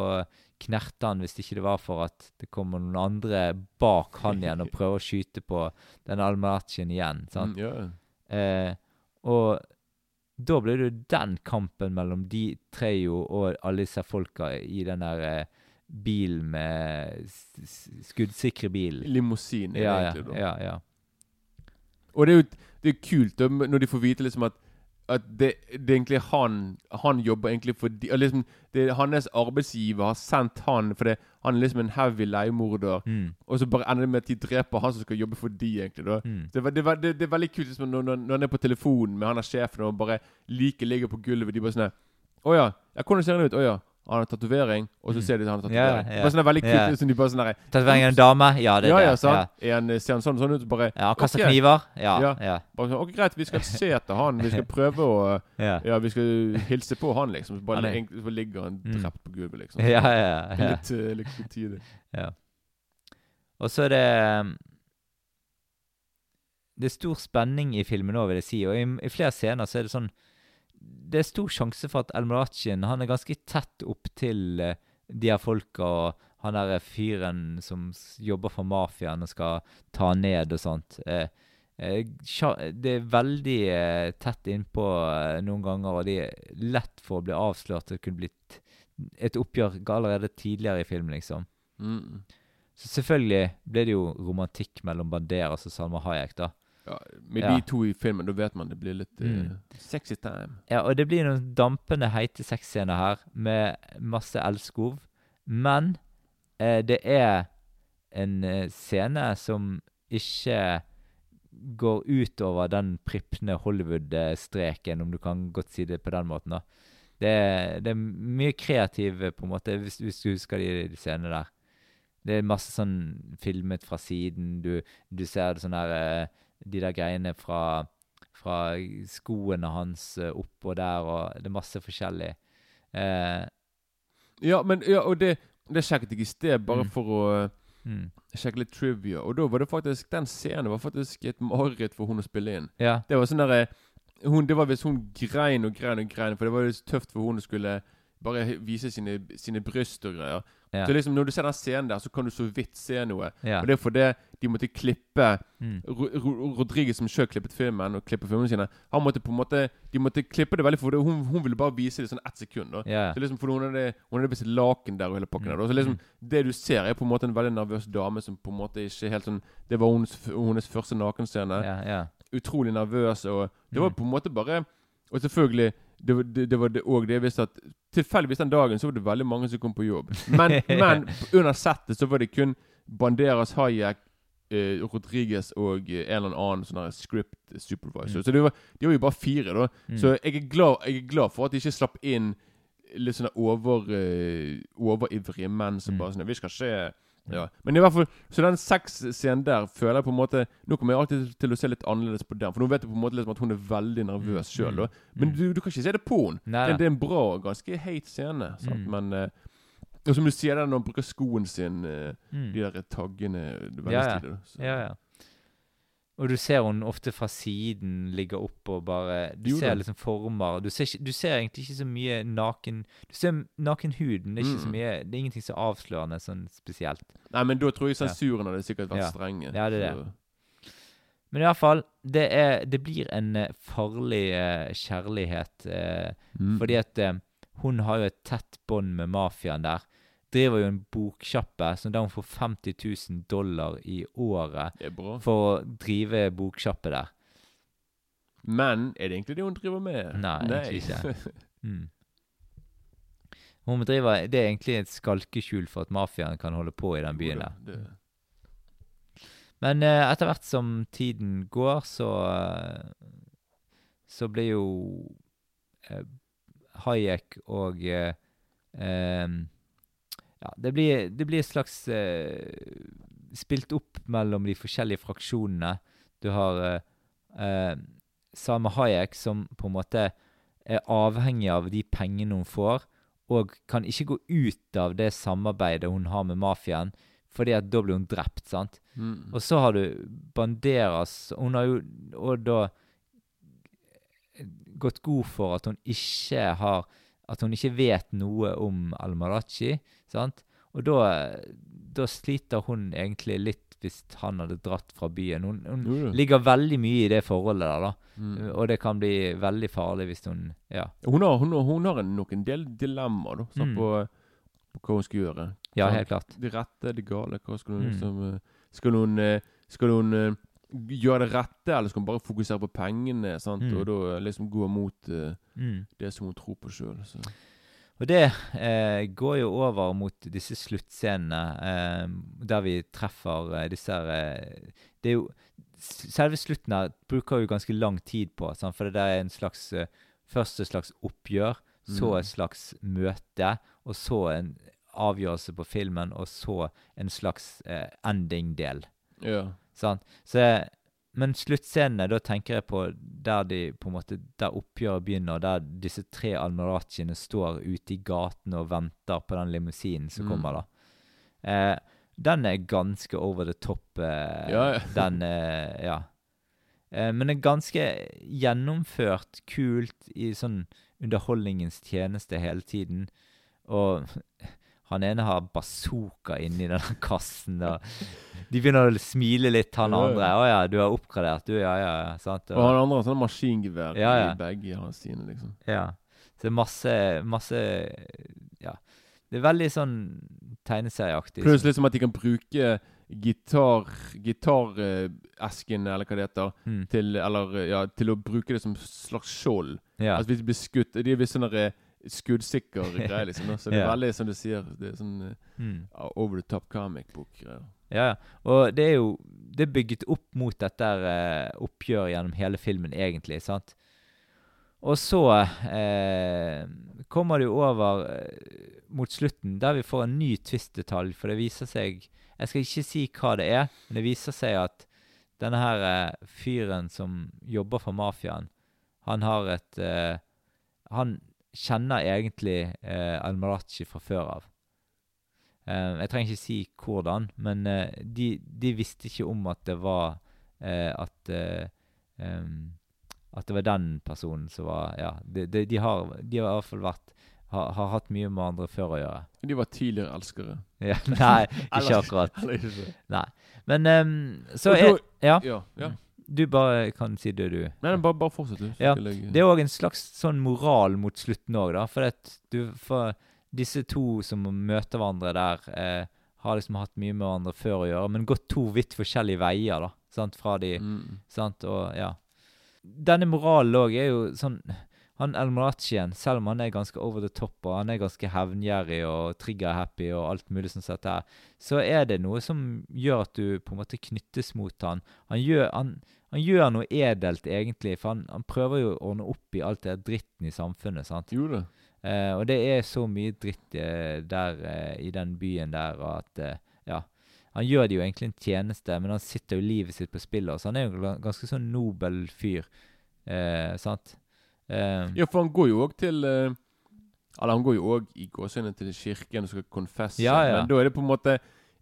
knerte han hvis ikke det var for at det kommer noen andre bak han igjen og prøver å skyte på den Almachin igjen. sant? Mm, yeah. Eh, og da ble det jo den kampen mellom de Treyo og alle disse folka i den der eh, bilen med skuddsikre bilen. Limousin Ja, egentlig. ja, da. ja, ja. Og det er jo det er kult da, når de får vite liksom at at det, det er egentlig han Han jobber egentlig for de, liksom, det er Hans arbeidsgiver har sendt han For det, han er liksom en heavy leiemorder. Mm, Og så bare ender det med at de dreper han som skal jobbe for de egentlig da mm. det, det, det, det er veldig kult liksom, når, når, han er på telefonen med han er sjefen og bare like ligger på gulvet. De bare sånn Å ja. ja. Hvordan ser han ut? Å ja. Han har tatovering, og så Mm. ser de at han har Ja, tatovering. yeah. Bare sånn veldig Ja. kult. Sånn de bare sånn Tatovering av en dame? Ja, det ja, er ja, det. sant? Ja. En, ser han sånn, sånn ut? Bare, Ja, kaster okay. kniver? Ja. Ja. Ja. bare sånn, ok, greit, vi skal se etter han. Vi skal prøve å Ja, Ja, vi skal hilse på han, liksom. Så bare Han en, så ligger han Mm. drept på gulvet, liksom. ja. ja, ja. Litt, eh, litt for tidlig. Og så er det um, Det er stor spenning i filmen òg, vil jeg si. Og i, i flere scener så er det sånn Det er stor sjanse for at El Marachin han er ganske tett opp til eh, de her folka og han der fyren som jobber for mafiaen og skal ta ned og sånt. Eh, eh, det er veldig eh, tett innpå eh, noen ganger, og de er lett for å bli avslørt. Det kunne blitt et oppgjør allerede tidligere i filmen, liksom. Mm. Så selvfølgelig ble det jo romantikk mellom Banderas og Salma Hayek, da. Ja, med de to i filmen, da vet man det blir litt mm. uh, sexy time. Ja, og det blir noen dampende heite sexscener her, med masse elskov. Men eh, det er en eh, scene som ikke går utover den pripne Hollywood-streken, om du kan godt si det på den måten. da. Det, er- det er mye kreativ, eh, på en måte, hvis, hvis du husker de, de scenene der. Det er masse sånn filmet fra siden. Du, du ser sånn her eh, De der greiene fra, fra skoene hans eh, oppå der, og det er masse forskjellig. Eh, Ja, men ja, og det, det sjekket jeg i sted, bare Mm. for å eh, mm. sjekke litt trivia. Og da var det faktisk Den scenen var faktisk et mareritt for hun å spille inn. Ja. Det var sånn der, hun, Det var hvis hun grein og grein og grein, for det var jo tøft for hun å skulle bare vise sine, sine bryst og greier. Ja. Så liksom Når du ser den scenen der, så kan du så vidt se noe. ja. Og det er fordi de måtte klippe Mm. Ro Ro Rodriguez som sjøl klippet filmen, og klippet filmene sine Han måtte på en måte De måtte klippe det veldig for det. Hun, hun ville bare vise det sånn ett sekund. Da. ja. Så liksom for Hun hadde, hun hadde visst laken der og hele pakken. Mm. der. da. Så liksom Det du ser, er på en måte en veldig nervøs dame som på en måte ikke helt sånn Det var hennes, hennes første nakenscene. ja, ja. Utrolig nervøs, og det var Mm. på en måte bare Og selvfølgelig det var det, det, var det også det jeg visste at Tilfeldigvis den dagen så var det veldig mange som kom på jobb. Men, men under settet så var det kun Banderas, Hayek, eh, Rodriguez og eh, en eller annen sånn script supervisor. Mm. Så det var, de var jo bare fire, da. Mm. Så jeg er, glad, jeg er glad for at de ikke slapp inn litt sånne over, eh, overivrige menn som Mm. bare sånn Vi skal se ja. Men i hvert fall Så den sexscenen der føler jeg på en måte Nå kommer jeg alltid til å se litt annerledes på den. For nå vet jeg på en måte liksom at hun er veldig nervøs Mm. sjøl. Mm. Men Mm. du, du kan ikke se det på henne. Det, det er en bra, ganske heit scene. Sant? Mm. Men uh, Og som du sier, der når han bruker skoen sin, uh, Mm. de der taggene veldig Ja, ja. stilig. Ja, ja. Og du ser hun ofte fra siden ligge opp og bare Du Jo ser liksom former. Du ser, ikke, du ser egentlig ikke så mye naken Du ser naken hud, men det er ikke så Mm. mye Det er ingenting så avslørende sånn spesielt. Nei, men da tror jeg Ja. hadde sikkert vært Ja. strenge. Ja, det er Så- Men i hvert fall, det, er, det blir en eh, farlig eh, kjærlighet. Eh, Mm. Fordi at eh, hun har jo et tett bånd med mafiaen der. Driver jo en bokkjappe som der hun får 50 000 dollar i året for å drive bokkjappe der. Men er det egentlig det hun driver med? Nei, egentlig ikke. Mm. Hun driver, Det er egentlig et skalkeskjul for at mafiaen kan holde på i den byen der. det- Men uh, etter hvert som tiden går, så uh, Så blir jo uh, Hayek og em, Ja, det blir, det blir et slags eh, Spilt opp mellom de forskjellige fraksjonene. Du har eh, eh, Salma Hayek, som på en måte er avhengig av de pengene hun får, og kan ikke gå ut av det samarbeidet hun har med mafiaen, fordi at da blir hun drept, sant? Mm. Og så har du Banderas Hun har jo og da gått god for at hun ikke har At hun ikke vet noe om Al-Marachi, sant? Og da, da sliter hun egentlig litt hvis han hadde dratt fra byen. Hun, hun Jo ligger veldig mye i det forholdet der, da. Mm. Og det kan bli veldig farlig hvis hun Ja, Hun har, hun, hun har nok en del dilemmaer da, Mm. på, på hva hun skal gjøre. ja helt klart. Det rette, det gale. Hva skal hun Mm. liksom eh, Skal hun, eh, skal hun eh, gjøre det rette, eller skal hun bare fokusere på pengene? Sant? Mm. Og da liksom gå mot uh, Mm. det som hun tror på sjøl. Og det eh, går jo over mot disse sluttscenene, eh, der vi treffer eh, disse eh, Det er jo Selve slutten her bruker jo ganske lang tid på, sant? for det der er en slags eh, Først et slags oppgjør, så Mm. et slags møte, og så en avgjørelse på filmen, og så en slags ending-del. Ja. Sant? Så men sluttscenene, da tenker jeg på der de på en måte, der oppgjøret begynner, og der disse tre almarachiene står ute i gaten og venter på den limousinen som Mm. kommer, da. Eh, den er ganske over the top, eh, Ja, ja. den eh, Ja. Eh, men det er ganske gjennomført, kult, i sånn underholdningens tjeneste hele tiden. Og han ene har bazooka inni denne kassen. Og de begynner å smile litt, han andre. 'Å ja, du har oppgradert, du, ja, ja.' ja sant? Og han andre har sånn maskingevær Ja, ja. i begge sine, liksom. Ja. Så det er masse, masse Ja. Det er veldig sånn tegneserieaktig. Pluss liksom at de kan bruke gitar gitaresken, eller hva det heter, Mm. til, eller, ja, til å bruke det som slags skjold. Ja. Altså hvis de blir skutt De er visst sånne eh, skuddsikre greier, liksom. da. Så det er Ja. veldig, som du sier, det er sånn uh, Mm. over the top comic book-greier. Ja, ja. Og det er jo Det er bygget opp mot dette uh, oppgjøret gjennom hele filmen, egentlig. sant? Og så uh, kommer det jo over mot slutten, der vi får en ny twist-detalj. For det viser seg Jeg skal ikke si hva det er, men det viser seg at denne her fyren som jobber for mafiaen, han har et Han kjenner egentlig eh, Almarachi fra før av. Eh, jeg trenger ikke si hvordan, men eh, de, de visste ikke om at det var eh, At eh, At det var den personen som var Ja, de, de, de, har, de har i hvert fall vært har, har hatt mye med andre før å gjøre. De var tidligere elskere. Ja, nei, ikke akkurat. Nei. Men så er Ja, Ja. Du bare kan si det, du. Nei, bare, bare fortsett, du. Ja, Det er òg en slags sånn moral mot slutten òg, da. For du For disse to som møter hverandre der, eh, har liksom hatt mye med hverandre før å gjøre, men gått to vidt forskjellige veier, da. Sant? Fra de Mm. Sant? Og ja. Denne moralen òg er jo sånn Han Elmarachien, selv om han er ganske over the top, og han er ganske hevngjerrig og trigger-happy og alt mulig sånn sett her, så er det noe som gjør at du på en måte knyttes mot han. Han gjør, han, han gjør noe edelt, egentlig, for han, han prøver jo å ordne opp i alt det dritten i samfunnet. sant? Jo det. Eh, og det er så mye dritt eh, der eh, i den byen der, og at eh, Ja. Han gjør det jo egentlig en tjeneste, men han sitter jo livet sitt på spillet, så han er jo en ganske sånn nobel fyr. Eh, sant? Eh, Ja, for han går jo òg til Eller han går jo òg i gåsehudet til kirken og skal konfesse. Ja, ja. Men da er det på en måte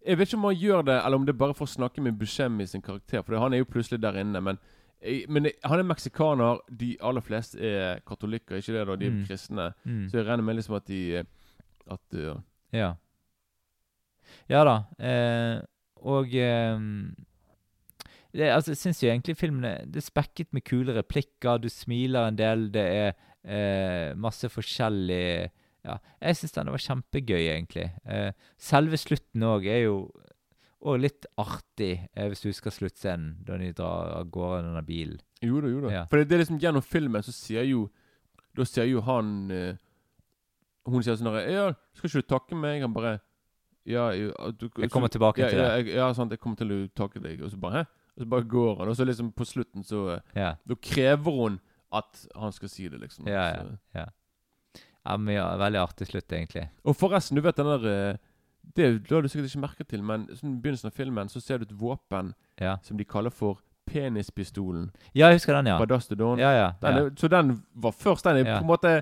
Jeg vet ikke om han gjør det, eller om det er bare for å snakke med Buscemi sin karakter. For han er jo plutselig der inne. Men, men han er meksikaner. De aller fleste er katolikker, ikke det? da? De er Mm. kristne. mm. Så jeg regner med liksom at de eh, At eh, Ja. Ja da. Eh, og eh, det, altså, Jeg syns jo egentlig filmen er, det er spekket med kule replikker. Du smiler en del. Det er eh, masse forskjellig Ja, jeg syns den var kjempegøy, egentlig. Eh, selve slutten òg er jo og litt artig, eh, hvis du husker sluttscenen, da de drar av gårde i denne bilen. Jo da, jo da. Ja. For det, det er liksom gjennom filmen så sier jo Da sier jo han eh, Hun sier sånn herre Ja, skal ikke du takke meg? Han bare Ja, jeg, du, Jeg kommer tilbake ja, til ja, det. jeg, ja, sant, jeg kommer til å takke deg. Og så bare Hæ? Og så bare går han. Og så liksom på slutten så eh, Ja. Da krever hun at han skal si det, liksom. Ja, ja. Ja. Ja ja, veldig artig slutt, egentlig. Og forresten, du vet den der eh, Det har du sikkert ikke merket til, men sånn i begynnelsen av filmen så ser du et våpen Ja, som de kaller for penispistolen. ja jeg husker den, ja. Fra Dust to Dawn. Ja, ja. Den ja. så den var først. Den Ja. på en måte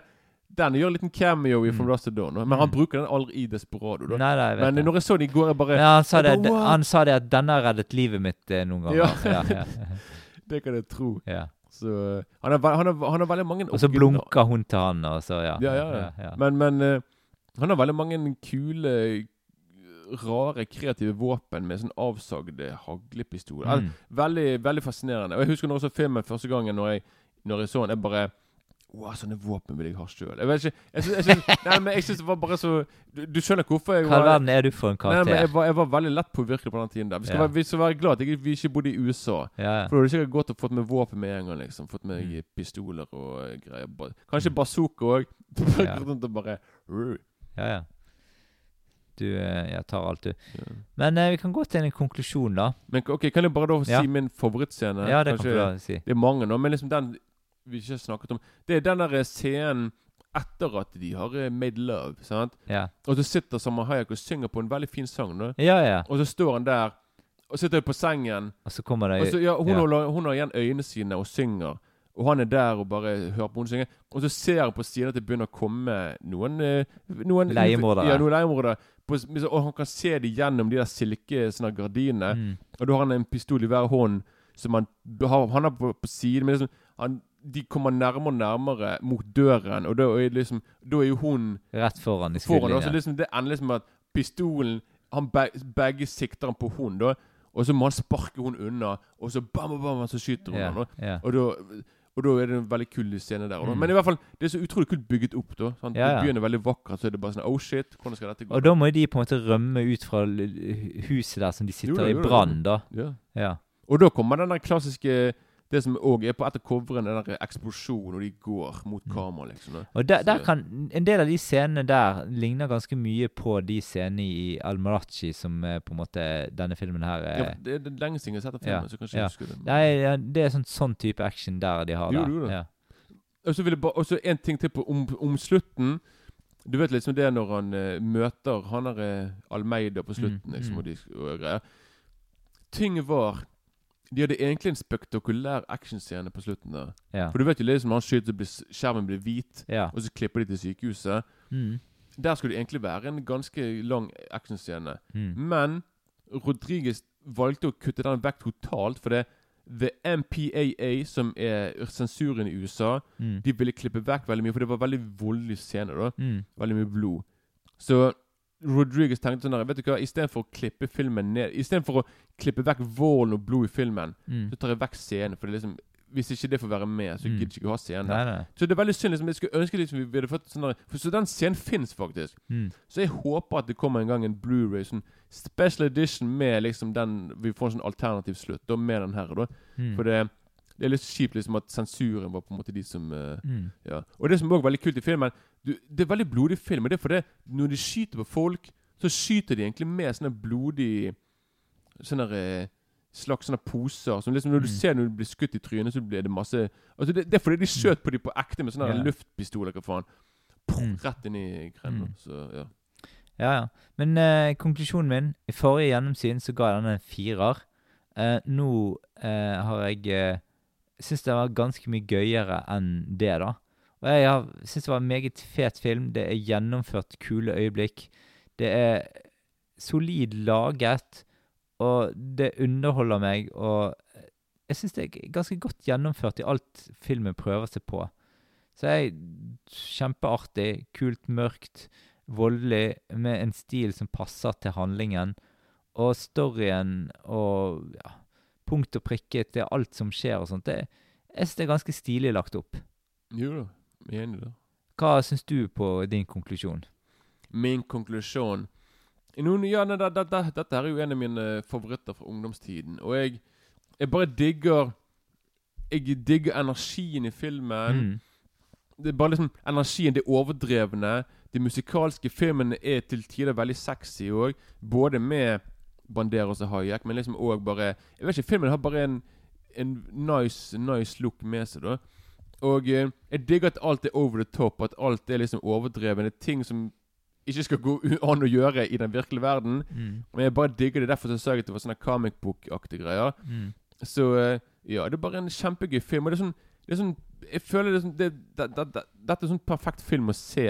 Den gjør en liten cameo i Mm. From Dust to Dawn. Men han Mm. bruker den aldri i Desperado. Nei, nei, Men det. når jeg så den i går, jeg bare Ja, han sa, det, bare, han sa det at 'denne reddet livet mitt' eh, noen ganger. Ja. Ja, ja, Det kan jeg tro. ja. Så eh, han har, han har, han har veldig mange Og så blunker hun til han, og så ja. Ja, ja, ja. Men, men eh, han har veldig mange kule, rare, kreative våpen med sånn avsagde haglepistoler. Mm. Veldig veldig fascinerende. Og Jeg husker når jeg så filmen første gangen når jeg, når jeg så den. Jeg bare Wow, sånne våpen vil jeg ha sjøl. Jeg vet ikke jeg synes, jeg synes, Nei, men jeg synes det var bare så Du, du skjønner hvorfor jeg Hva i var verden er du for en karakter? Nei, men jeg var, jeg var veldig lett påvirkelig på den tiden. der Vi skal, Ja. være, vi skal være glad at jeg, vi ikke bodde i USA. Ja. For da hadde sikkert gått og fått med våpen med en gang. liksom Fått med Mm. pistoler og eh, greier. Kanskje bazooka òg. Ja. bare "Rrr." ja, ja. Du eh, jeg tar alt, du. Ja. Men eh, vi kan gå til en konklusjon, da. Men ok, kan jeg bare da si min favorittscene? Ja, det kan du da si. Det er mange nå, men liksom den vi ikke har snakket om Det er den der scenen etter at de har eh, made love. sant? Ja. Og så sitter Samar Hayek og synger på en veldig fin sang. Da. Ja, ja. Og så står han der og sitter på sengen. Og så kommer det så, ja, hun, ja. Holder, hun har igjen øynene sine og synger. Og han er der og bare hører på henne synge. Og så ser han på siden at det begynner å komme noen, eh, noen Leiemordere. Ja, noen leiemordere. På- Og han kan se det gjennom de der silke sånne gardinene. Mm. Og da har han en pistol i hver hånd som han har, han har på, på siden. Men liksom, han, de kommer nærmere og nærmere mot døren, og da er, liksom, da er jo hun Rett foran i. Og så liksom, det ender liksom med at pistolen han be, Begge sikter han på hun da. Og så må han sparke hun unna, og så bam, bam, bam, så skyter hun yeah, han. yeah. Og da, og da er det en veldig kul scene der. Mm. Men i hvert fall, det er så utrolig kult bygget opp. da sant? Ja, ja. Det begynner veldig vakkert, så er det bare sånn Oh shit, hvordan skal dette gå? Og da må de på en måte rømme ut fra huset der som de sitter Jo da, i brann, da. ja. Ja. Og da kommer den der klassiske Det som òg er på etter coveren, er den eksplosjonen, når de går mot Mm. kamera, liksom. da. Og der, der kan En del av de scenene der ligner ganske mye på de scenene i Al-Marachi som er på en måte denne filmen her Ja, eh, det, er lenge siden jeg har sett den Ja, filmen, så kanskje ja. jeg det. Nei, ja, det er sånn, sånn type action der de har Jo, der. jo. Ja. Og så vil jeg bare også en ting til på om, om slutten. Du vet liksom det når han uh, møter han der uh, Almeida på slutten, Mm, liksom, mm. og, de, og greier. Ting var De hadde egentlig en spektakulær actionscene på slutten der. Ja. For du vet jo liksom han skyter, blir skjermen blir hvit, ja. og så klipper de til sykehuset. Mm. Der skulle det egentlig være en ganske lang actionscene. Mm. Men Rodriguez valgte å kutte den vekk totalt, for det The MPAA, som er sensuren i USA, Mm. de ville klippe vekk veldig mye, for det var veldig voldelig scene. da Mm. Veldig mye blod. Så Rodriguez tenkte sånn her, Vet du hva, istedenfor å klippe filmen ned Istedenfor å klippe vekk volden og blod i filmen, Mm. så tar jeg vekk scenen. For det liksom Hvis ikke det får være med, så Mm. gidder jeg ikke å ha scenen. Nei, nei. Så det er veldig synd. liksom Jeg skulle ønske liksom vi hadde fått sånn der For så den scenen fins faktisk. Mm. Så jeg håper at det kommer en gang en Blu-ray sånn special edition med liksom den Vi får en sånn alternativ slutt da med den her. da Mm. For det, det er litt kjipt liksom at sensuren var på en måte de som uh, ja. Og det som også er veldig kult i filmen du, Det er veldig blodig film. Det er fordi når de skyter på folk, så skyter de egentlig med sånne blodig Sånne eh, slags sånne poser. Som liksom Når du Mm. ser når du blir skutt i trynet, så blir det masse Altså det, det er fordi de skjøt på dem på ekte med sånne yeah. luftpistoler. Hva faen. Mm. Rett inn i grenda. Mm. Så ja. Ja, ja. Men eh, konklusjonen min I forrige gjennomsyn så ga jeg den en firer. Eh, nå eh, har jeg uh, Syns det var ganske mye gøyere enn det, da. Og jeg syns det var en meget fet film. Det er gjennomført kule øyeblikk. Det er solid laget, og det underholder meg, og jeg syns det er ganske godt gjennomført i alt filmen prøver seg på. Så jeg Kjempeartig, kult, mørkt, voldelig, med en stil som passer til handlingen. Og storyen og ja, punkt og prikket, det er alt som skjer og sånt. Det, jeg synes det er ganske stilig lagt opp. Jo da, jeg er enig der. Hva syns du på din konklusjon? Min konklusjon Noen, ja, nei, det, det, det, Dette er jo en av mine favoritter fra ungdomstiden. Og jeg, jeg bare digger Jeg digger energien i filmen. Mm. Det er bare liksom energien, det overdrevne. De musikalske filmene er til tider veldig sexy òg. Både med Banderas og Hayek, men liksom òg bare Jeg vet ikke, filmen har bare en, en nice, nice look med seg, da. Og eh, jeg digger at alt er over the top, at alt er liksom overdrevne ting som ikke skal gå an å gjøre i den virkelige verden. Mm. Men jeg bare digger det. Derfor så sa jeg at det var sånne comic book-aktige greier. Mm. Så eh, ja, det er bare en kjempegøy film. Og det er sånn, det er sånn Jeg føler det er sånn det, det, det, det, Dette er sånn perfekt film å se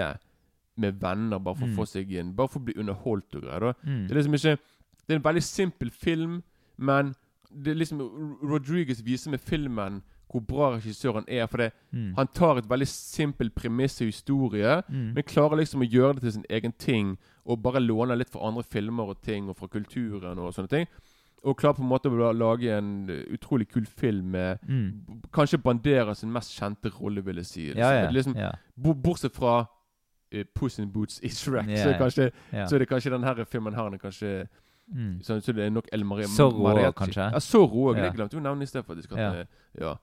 med venner, bare for Mm. å få seg inn. Bare for å bli underholdt og greier. Mm. Det er liksom ikke Det er en veldig simpel film, men det er liksom Rodriguez viser med filmen hvor bra regissør han er. For det, Mm. han tar et veldig simpelt premiss og historie, Mm. men klarer liksom å gjøre det til sin egen ting. Og bare låne litt fra andre filmer og ting, og fra kulturen og sånne ting. Og klarer på en måte å lage en utrolig kul film med Mm. kanskje Bandera sin mest kjente rolle, vil jeg si. Ja, ja. Liksom, ja. Bortsett fra uh, Puss in Boots i Shrek, så, er kanskje, så er det kanskje denne filmen her den kanskje Mm. så, så det er nok El Maria Zorro òg, kanskje? Ja, Zorro òg. Ja. Jeg glemte jo navnet i sted. faktisk. At, Ja. ja.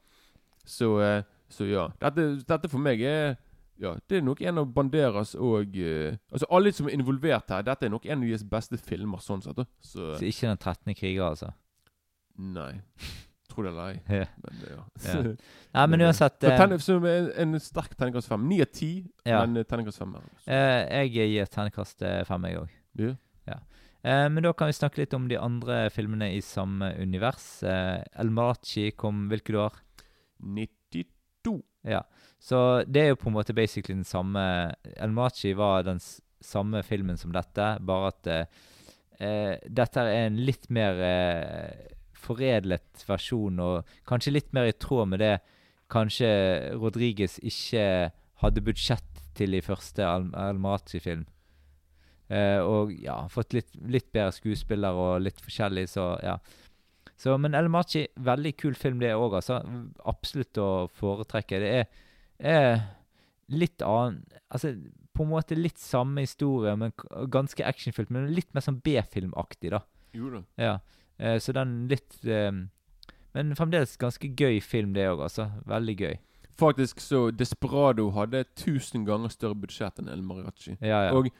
Så, eh, så ja. Dette, dette for meg er ja, Det er nok en av Banderas og eh, Altså Alle som er involvert her, dette er nok en av deres beste filmer. sånn sett da. Så Så ikke den 13. kriger, altså. nei. Tro det eller ei. Ja. Men, det, ja. Ja. Nei, men uansett Så ten, så en, en sterk terningkast fem. Ni av ti, men eh, terningkast fem. er- eh, Jeg gir terningkast eh, fem, jeg òg. Ja. Eh, men da kan vi snakke litt om de andre filmene i samme univers. Eh, El Marachi kom hvilket år? 92. Ja. Så det er jo på en måte basically den samme El Marachi var den samme filmen som dette, bare at eh, eh, dette er en litt mer eh, foredlet versjon, og kanskje litt mer i tråd med det kanskje Rodriguez ikke hadde budsjett til i første El Marachi-film. Eh, og ja, fått litt, litt bedre skuespiller og litt forskjellig, så ja. Så, men El Machi, veldig kul film det òg, altså. Absolutt å foretrekke. Det er, er litt annen Altså på en måte litt samme historie, men ganske actionfylt. Men litt mer sånn B-filmaktig, da. Jo da. Ja. Eh, så den litt eh, Men fremdeles ganske gøy film, det òg, altså. Veldig gøy. Faktisk så Desperado hadde tusen ganger større budsjett enn El Mariachi. Ja, ja. Og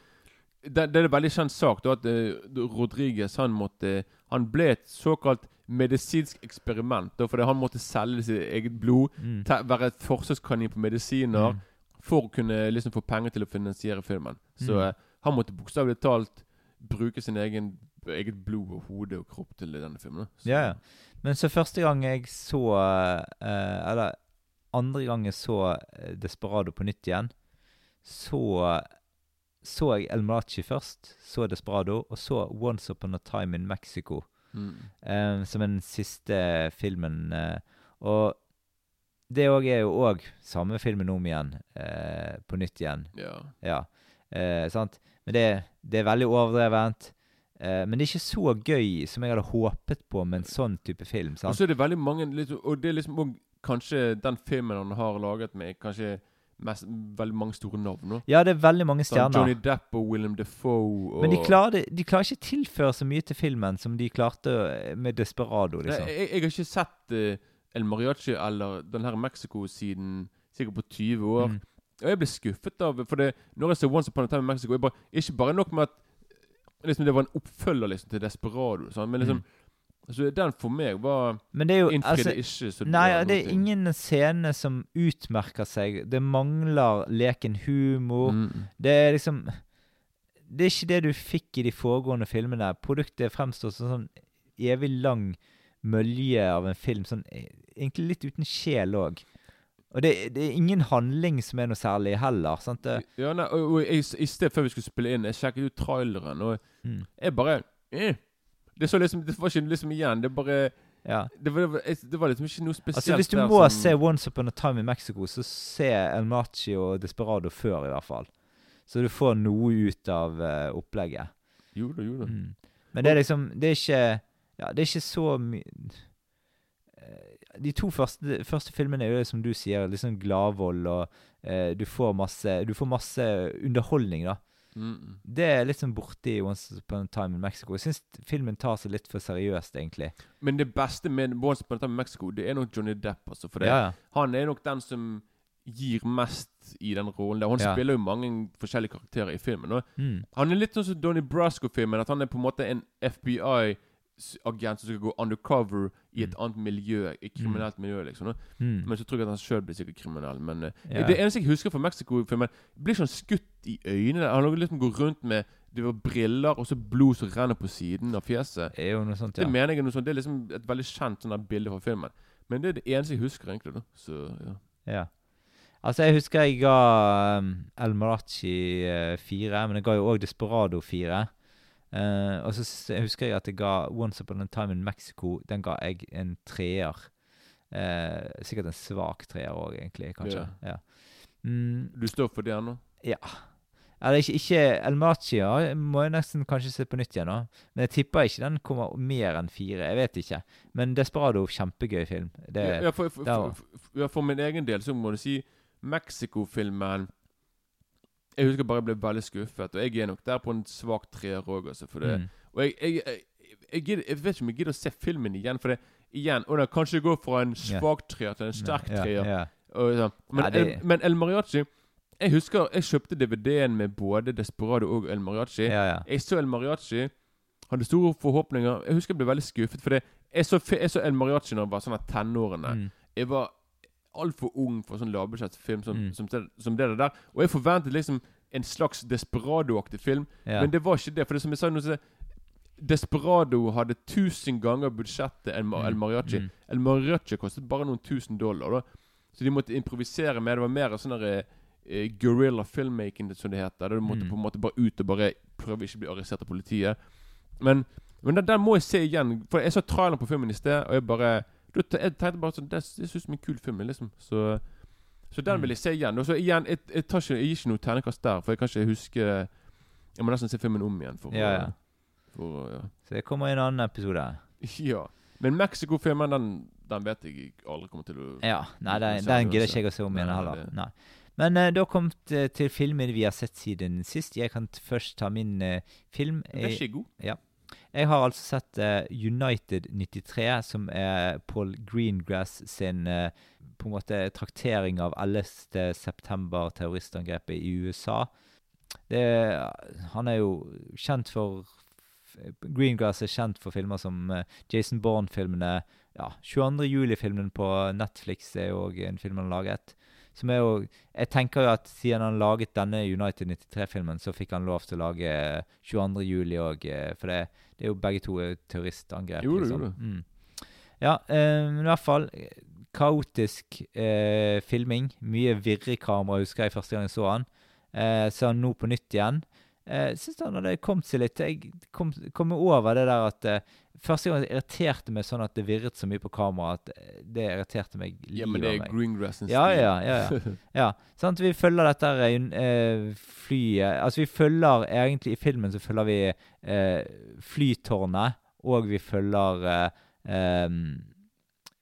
det, det er en veldig kjent sak da, at uh, Rodriguez han måtte Han ble et såkalt medisinsk eksperiment. Da, fordi han måtte selge sitt eget blod, Mm. te, være et forsøkskanin på medisiner, Mm. for å kunne liksom få penger til å finansiere filmen. Så Mm. eh, han måtte bokstavelig talt bruke sin egen eget blod og hode og kropp til denne filmen. Så, Ja, ja. Men så første gang jeg så uh, Eller andre gang jeg så Desperado på nytt igjen, så så jeg El Malachi først, så Desperado, og så Once Upon a Time in Mexico. Mm. eh, som den siste filmen. eh, og det òg er jo òg samme filmen om igjen, eh, på nytt igjen. Ja. Ja. Eh, sant? Men det, det er veldig overdrevent. Uh, men det er ikke så gøy som jeg hadde håpet på med en sånn type film. Og så er det veldig mange Og det er liksom også kanskje den filmen han har laget med kanskje mest, veldig mange store navn. Ja, det er veldig mange Sånn stjerner. Johnny Depp og William Defoe og Men de klarer, de klarer ikke tilføre så mye til filmen som de klarte eh, med Desperado. Nei, liksom. jeg, jeg har ikke sett uh, El Mariachi eller den her Mexico siden sikkert på 20 år. Mm. Og jeg ble skuffet av For det, når jeg ser Once Upon a Time i Mexico bare, Ikke bare nok med at liksom, det var en oppfølger liksom, til Desperado, sånn, men liksom altså, Den for meg var Men det er jo altså, ikke Nei, det er noen ting. ingen scene som utmerker seg. Det mangler leken humor. Mm. Det er liksom Det er ikke det du fikk i de foregående filmene. Produktet fremstår som sånn evig lang mølje av en film. Sånn, eh, egentlig litt uten sjel òg. Og det, det er ingen handling som er noe særlig heller. sant? Det, Ja, nei, og, og i, I sted før vi skulle spille inn, jeg sjekket ut traileren, og mm, jeg bare eh. Det så liksom Det var ikke liksom igjen. Det bare ja. Det var, det var, liksom ikke noe spesielt Altså Hvis du må som- se Once Upon a Time in Mexico, så se El Machi og Desperado før, i hvert fall. Så du får noe ut av uh, opplegget. Jo da, jo da. Mm. Men det er liksom Det er ikke Ja, det er ikke så mye De to første, første filmene er jo det som du sier, liksom gladvold, og eh, du får masse Du får masse underholdning, da. Mm. Det er litt sånn borte i Once Upon a Time in Mexico. Jeg syns filmen tar seg litt for seriøst, egentlig. Men det beste med Once Upon a Time in Mexico, det er nok Johnny Depp. Altså, for det, Ja, ja. han er nok den som gir mest i den rollen. der Han Ja. spiller jo mange forskjellige karakterer i filmen. Mm. han er litt sånn som Donnie Brasco-filmen. At han er på en måte en FBI-agent som skal gå undercover i et annet miljø. I kriminelt miljø, liksom. Mm. Men så tror jeg at han sjøl blir sikkert kriminell. Men uh, yeah. det eneste jeg husker fra Mexico-filmen, blir sånn skutt i øynene. Han liksom går rundt med det var briller og så blod som renner på siden av fjeset. Det er jo noe sånt, Det mener jeg er noe sånt Det er liksom et veldig kjent sånn bilde fra filmen. Men det er det eneste jeg husker, egentlig. da Så ja Ja. Altså, jeg husker jeg ga um, El Marachi uh, fire, men jeg ga jo òg Desperado fire. Eh, og så jeg husker jeg at jeg ga Once Upon a Time in Mexico Den ga jeg en treer. Uh, sikkert en svak treer òg, egentlig. Kanskje. Ja. Mm, Du står for det ennå? ja. Eller ikke, ikke El Machia må jeg nesten kanskje se på nytt igjen. nå. Men jeg tipper ikke den kommer mer enn fire. Jeg vet ikke. Men Desperado, kjempegøy film. Det, Ja, for, for, for, for min egen del så må du si Mexico-filmen Jeg husker bare jeg ble veldig skuffet. Og jeg er nok der på en svak treer òg, altså. Mm, Og jeg, jeg, jeg, jeg, gidder, jeg vet ikke om jeg gidder å se filmen igjen. For det igjen Og da kanskje gå fra en svak treer til en sterk treer. Yeah, yeah, yeah. Men, Ja, det- men El Mariachi Jeg husker jeg kjøpte DVD-en med både Desperado og El Mariachi. Jeg så El Mariachi, hadde store forhåpninger. Jeg husker jeg ble veldig skuffet, for det, Jeg så, jeg så El Mariachi da jeg var sånn av tenårene. Mm. Jeg var altfor ung for sånn lavbudsjettfilm som, Mm. som, som det der. Og jeg forventet liksom en slags Desperado-aktig film. Ja. Men det var ikke det. For det som jeg sa nå, så Desperado hadde tusen ganger budsjettet enn Mm. El Mariachi. Mm. El Mariachi kostet bare noen tusen dollar. da Så de måtte improvisere med Det var mer sånn eh, guerrilla filmmaking, som det heter. Der du måtte Mm. på en måte bare ut og bare prøve ikke å bli arrestert av politiet. Men, men den, den må jeg se igjen. For jeg så traileren på filmen i sted, og jeg bare da Jeg tenkte bare sånn Det, det synes som en kul film, liksom. Så, så den Mm. vil jeg se igjen. Og så igjen, jeg, jeg, tar ikke, jeg gir ikke noe terningkast der, for jeg kan ikke huske Jeg må nesten se filmen om igjen. For, Ja, ja. For, ja. Så det kommer i en annen episode. ja. Men Mexico-filmen, den, den vet jeg aldri kommer til å Ja. Nei, den, den gidder ikke jeg å se om igjen heller. Nei. Men uh, da kom det til filmen vi har sett siden sist. Jeg kan først ta min uh, film. Den er ikke god. Jeg har altså sett uh, United 93, som er Paul Greengrass sin uh, på en måte traktering av 11. september-terroristangrepet i USA. Det, han er jo kjent for Greengrass er kjent for filmer som eh, Jason Bourne-filmene. Ja, 22. juli-filmen på Netflix er jo en film han har laget. Som er jo Jeg tenker jo at siden han laget denne United 93-filmen, så fikk han lov til å lage eh, 22. juli òg, for det, det er jo begge to eh, terroristangrep. Jo, liksom. jo. Mm. Ja, eh, men i hvert fall eh, kaotisk eh, filming. Mye virrekamera, husker jeg første gang jeg så han. Eh, så han nå på nytt igjen. Eh, synes han hadde kommet seg litt Jeg kom, kom over det der at uh, Første gang det irriterte meg sånn at det virret så mye på kamera at eh, det irriterte meg livet Ja, men det er meg. Greengrassens Ja, ja, ja, ja. Ja, sant? Vi følger dette eh, flyet Altså, vi følger egentlig I filmen så følger vi uh, flytårnet, og vi følger em,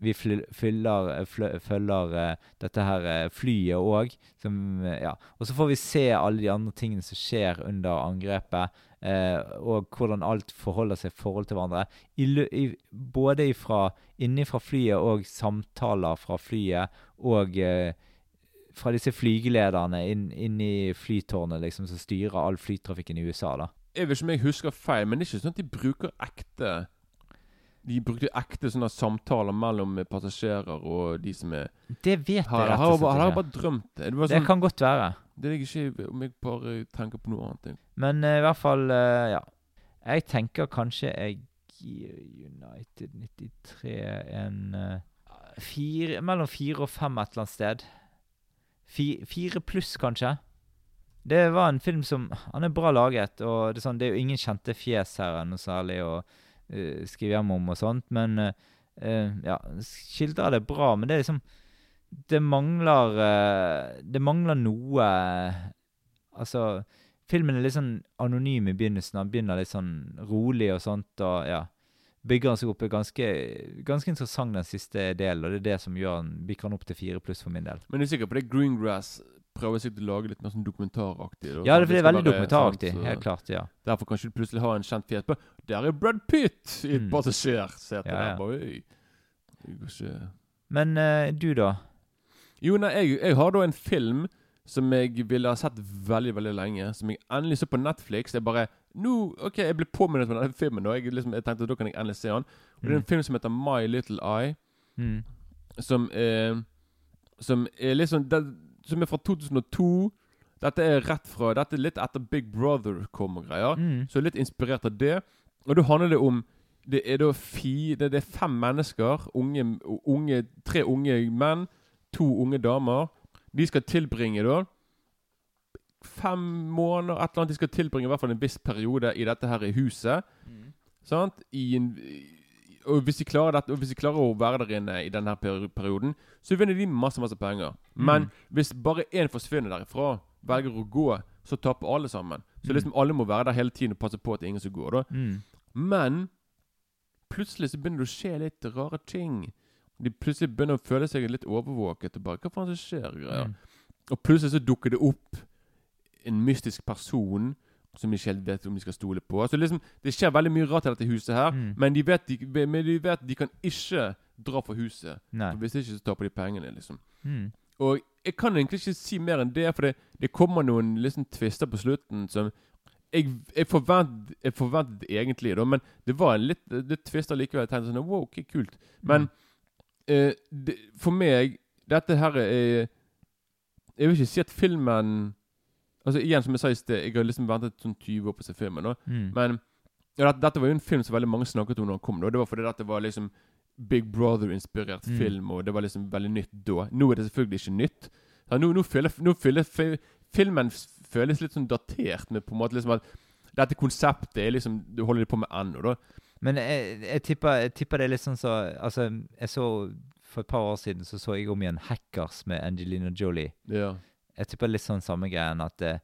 Vi fyller, eh, følger eh, dette her eh, flyet òg, Ja. Og så får vi se alle de andre tingene som skjer under angrepet, eh, og hvordan alt forholder seg i forhold til hverandre. I, i, både ifra, innifra flyet og samtaler fra flyet, og eh, fra disse flygelederne inn, inn i flytårnet, liksom, som styrer all flytrafikken i USA, da. Jeg vet ikke om jeg husker feil, men det er ikke sånn at de bruker ekte De brukte ekte sånne samtaler mellom passasjerer og de som er Det vet jeg rett og slett har jeg bare drømt det? Det, var Det sånn, kan godt være. det ligger ikke om jeg bare tenker på noe annet. Men uh, i hvert fall, uh, ja. Jeg tenker kanskje jeg gir United 93 en uh, fire, Mellom fire og fem et eller annet sted. Fi, fire pluss, kanskje. Det var en film som Han er bra laget, og det er, sånn, det er jo ingen kjente fjes her noe særlig å eh, skrive hjem om og sånt, men uh, Ja, skildrer det bra, men det er liksom Det mangler uh, Det mangler noe Altså Filmen er litt sånn anonym i begynnelsen. Han begynner litt sånn rolig og sånt, og ja Bygger han seg opp. er ganske, ganske interessant den siste delen, og det er det som gjør han bikker han opp til fire pluss for min del. Men du er sikker på det Greengrass prøver sikkert å lage litt mer sånn dokumentaraktig? Ja, Sånn det, det er veldig dokumentaraktig. sant, Helt klart, ja. Derfor kan du plutselig ha en kjent fjes på Der er Brad Pitt i Mm. passasjersete Ja, ja. Bare, «Oi, det går ikke Men uh, du, da? Jo, nei, jeg, jeg har da en film som jeg ville ha sett veldig, veldig lenge. Som jeg endelig så på Netflix. Jeg bare nå, Ok, jeg ble påminnet om denne filmen. Og jeg, liksom, jeg tenkte da kan jeg endelig se den. Og Det er en Mm. film som heter My Little Eye. Mm. Som er Som er liksom det, Som er fra 2002. Dette er rett fra Dette er litt etter Big Brother kom og greier. Mm. Så litt inspirert av det. Og da handler det om Det er da fi, det, er fem mennesker. Unge, unge, tre unge menn, to unge damer. De skal tilbringe da fem måneder, et eller annet de skal tilbringe i hvert fall en viss periode i dette her i huset. Sant? I en, og hvis de klarer dette, og hvis de klarer å være der inne i denne perioden, så vinner de masse masse penger. Men Mm. hvis bare én forsvinner derifra, velger å gå, så taper alle sammen. Så Mm. liksom alle må være der hele tiden og passe på at ingen som går. da Mm. Men plutselig så begynner det å skje litt rare ting. De plutselig begynner å føle seg litt overvåket. Og bare, Hva faen som skjer? Mm. Og plutselig så dukker det opp en mystisk person som de ikke vet om de skal stole på. Så liksom, Det skjer veldig mye rart i dette huset her, Mm. men, de vet de, men de vet de kan ikke dra fra huset. Nei. For Hvis ikke så taper de pengene, liksom. Mm. Og jeg kan egentlig ikke si mer enn det, for det, det kommer noen liksom tvister på slutten som jeg, jeg, forvent, jeg forventet egentlig, da, men det var en litt, litt tvister likevel. Jeg tenkte sånn Wow, okay, kult. Men eh, det, for meg Dette her er Jeg vil ikke si at filmen Altså Igjen, som jeg sa i sted, jeg har liksom ventet sånn 20 år på å se filmen. Da. Mm. Men ja, dette, dette var jo en film som veldig mange snakket om når den kom. Da. Det var fordi dette var liksom Big Brother-inspirert Mm. film, og det var liksom veldig nytt da. Nå er det selvfølgelig ikke nytt. Ja, nå, nå, føler, nå føler filmen føles litt sånn datert med på en måte liksom at dette konseptet er liksom Du holder det på med ennå, da. Men jeg, jeg, tipper, jeg tipper det er litt sånn så Altså, jeg så For et par år siden så så jeg om igjen 'Hackers' med Angelina Jolie. Ja. Jeg tipper litt sånn samme greien at det,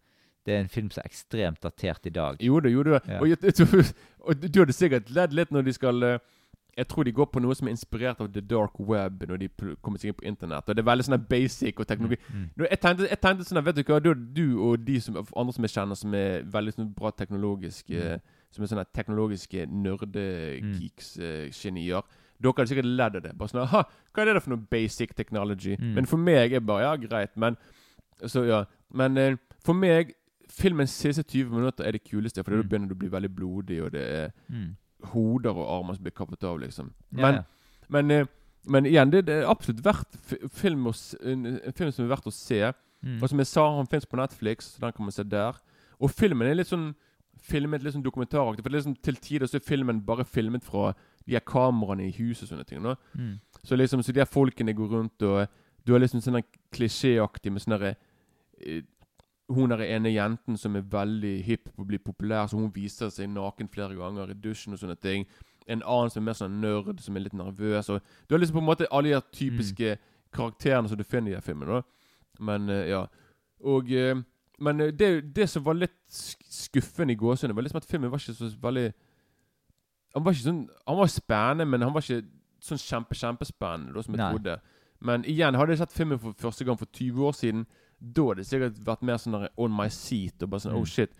det er en film som er ekstremt datert i dag. Jo da, jo da. Ja. Og, jeg, og du- hadde sikkert ledd litt når de skal eh, Jeg tror de går på noe som er inspirert av the dark web når de kommer seg inn på internett. Og det er veldig sånn basic og teknologi. Mm. Mm. Jeg tenkte, jeg tenkte sånn Vet du hva, du, du og de som, andre som jeg kjenner som er veldig sånn bra teknologiske Mm. Som er sånne teknologiske nerdegeeks-genier. Dere hadde sikkert ledd av det. Bare sånn ha, hva er det for noe basic technology? Mm. Men for meg er bare Ja, greit, men Så ja. Men eh, for meg Filmens siste 20 minutter er det kuleste, for da Mm. begynner du å bli veldig blodig, og det er Mm. hoder og armer som blir kappet av, liksom. Men ja. men, eh, men igjen, det, det er absolutt verdt film å, en, en film som er verdt å se. Mm. Og som jeg sa, han finnes på Netflix, så den kan man se der. Og filmen er litt sånn filmet litt sånn dokumentaraktig. For er liksom til tider så er filmen bare filmet fra de her kameraene i huset og sånne ting. Mm. Så liksom, så de her folkene går rundt, og du har liksom sånn klisjéaktig med sånn derre Hun er ene jenten som er veldig hipp på å bli populær, så hun viser seg naken flere ganger i dusjen og sånne ting. En annen som er mer sånn nerd, som er litt nervøs. Og du har liksom på en måte alle de her typiske karakterene som du finner i den filmen. da. Men eh, ja. Og eh, Men eh, det, det som var litt skuffende i gåsehudene, var liksom at filmen var ikke så veldig Han var ikke sånn Han var spennende, men han var ikke sånn kjempe, kjempespennende, da, som jeg Nei. trodde. Men igjen, hadde jeg sett filmen for første gang for 20 år siden, da hadde det sikkert vært mer sånn on my seat. Og bare sånn, Mm. oh shit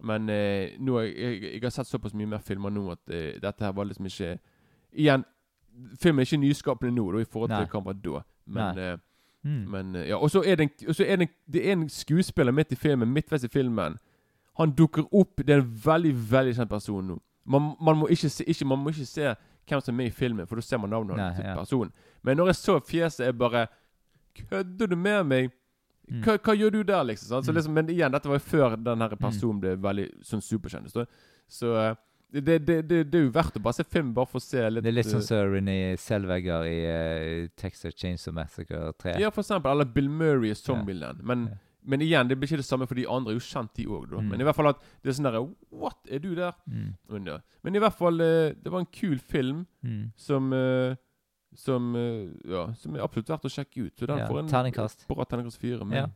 Men eh, nå, jeg, jeg, har sett såpass mye mer filmer nå at eh, dette her var liksom ikke Igjen, filmen er ikke nyskapende nå da, i forhold til Nei. hva den var da. Men, eh, Mm. men eh, ja, Og så er det en, er det, en, det er en skuespiller midt i filmen, midtveis i filmen. Han dukker opp. Det er en veldig veldig kjent person nå. Man, man, må ikke se, ikke, man må ikke se hvem som er med i filmen, for da ser man navnet hans. ja. personen. Men når jeg så fjeset, jeg bare Kødder du med meg? Mm. Hva, hva gjør du der, liksom? Så Mm. liksom men igjen, dette var jo før den her personen ble veldig sånn superkjendis. da. Så eh, det, det, det, det er jo verdt å bare se film, bare for å se litt Det er litt sånn eh, som René Selvegger i uh, Texas Chainsaw Massacre 3. Ja, for eksempel. Eller Bill Murray i Zombieland. Men, Ja. men igjen, det blir ikke det samme, for de andre er jo kjent, de òg. Mm. Men i hvert fall at det er sånn derre What? Er du der? Mm. Men, i hvert fall, det var en kul film Mm. som eh, som, eh, ja, som er absolutt verdt å sjekke ut. Så den Ja, får en terningkast. bra terningkast fire. Men Ja.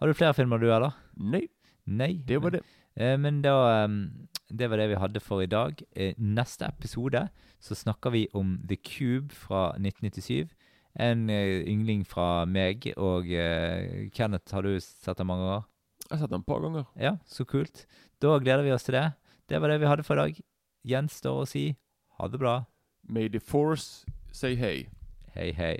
Har du flere filmer du, eller? nei, Nei. det var det. Eh, men da um, Det var det vi hadde for i dag. Eh, neste episode så snakker vi om The Cube fra 1997. En eh, yngling fra meg og eh, Kenneth. Har du sett den mange ganger? Jeg har sett den et par ganger. Ja, så kult. Da gleder vi oss til det. Det var det vi hadde for i dag. Gjenstår å si ha det bra. May the force say hey. Hei, hei.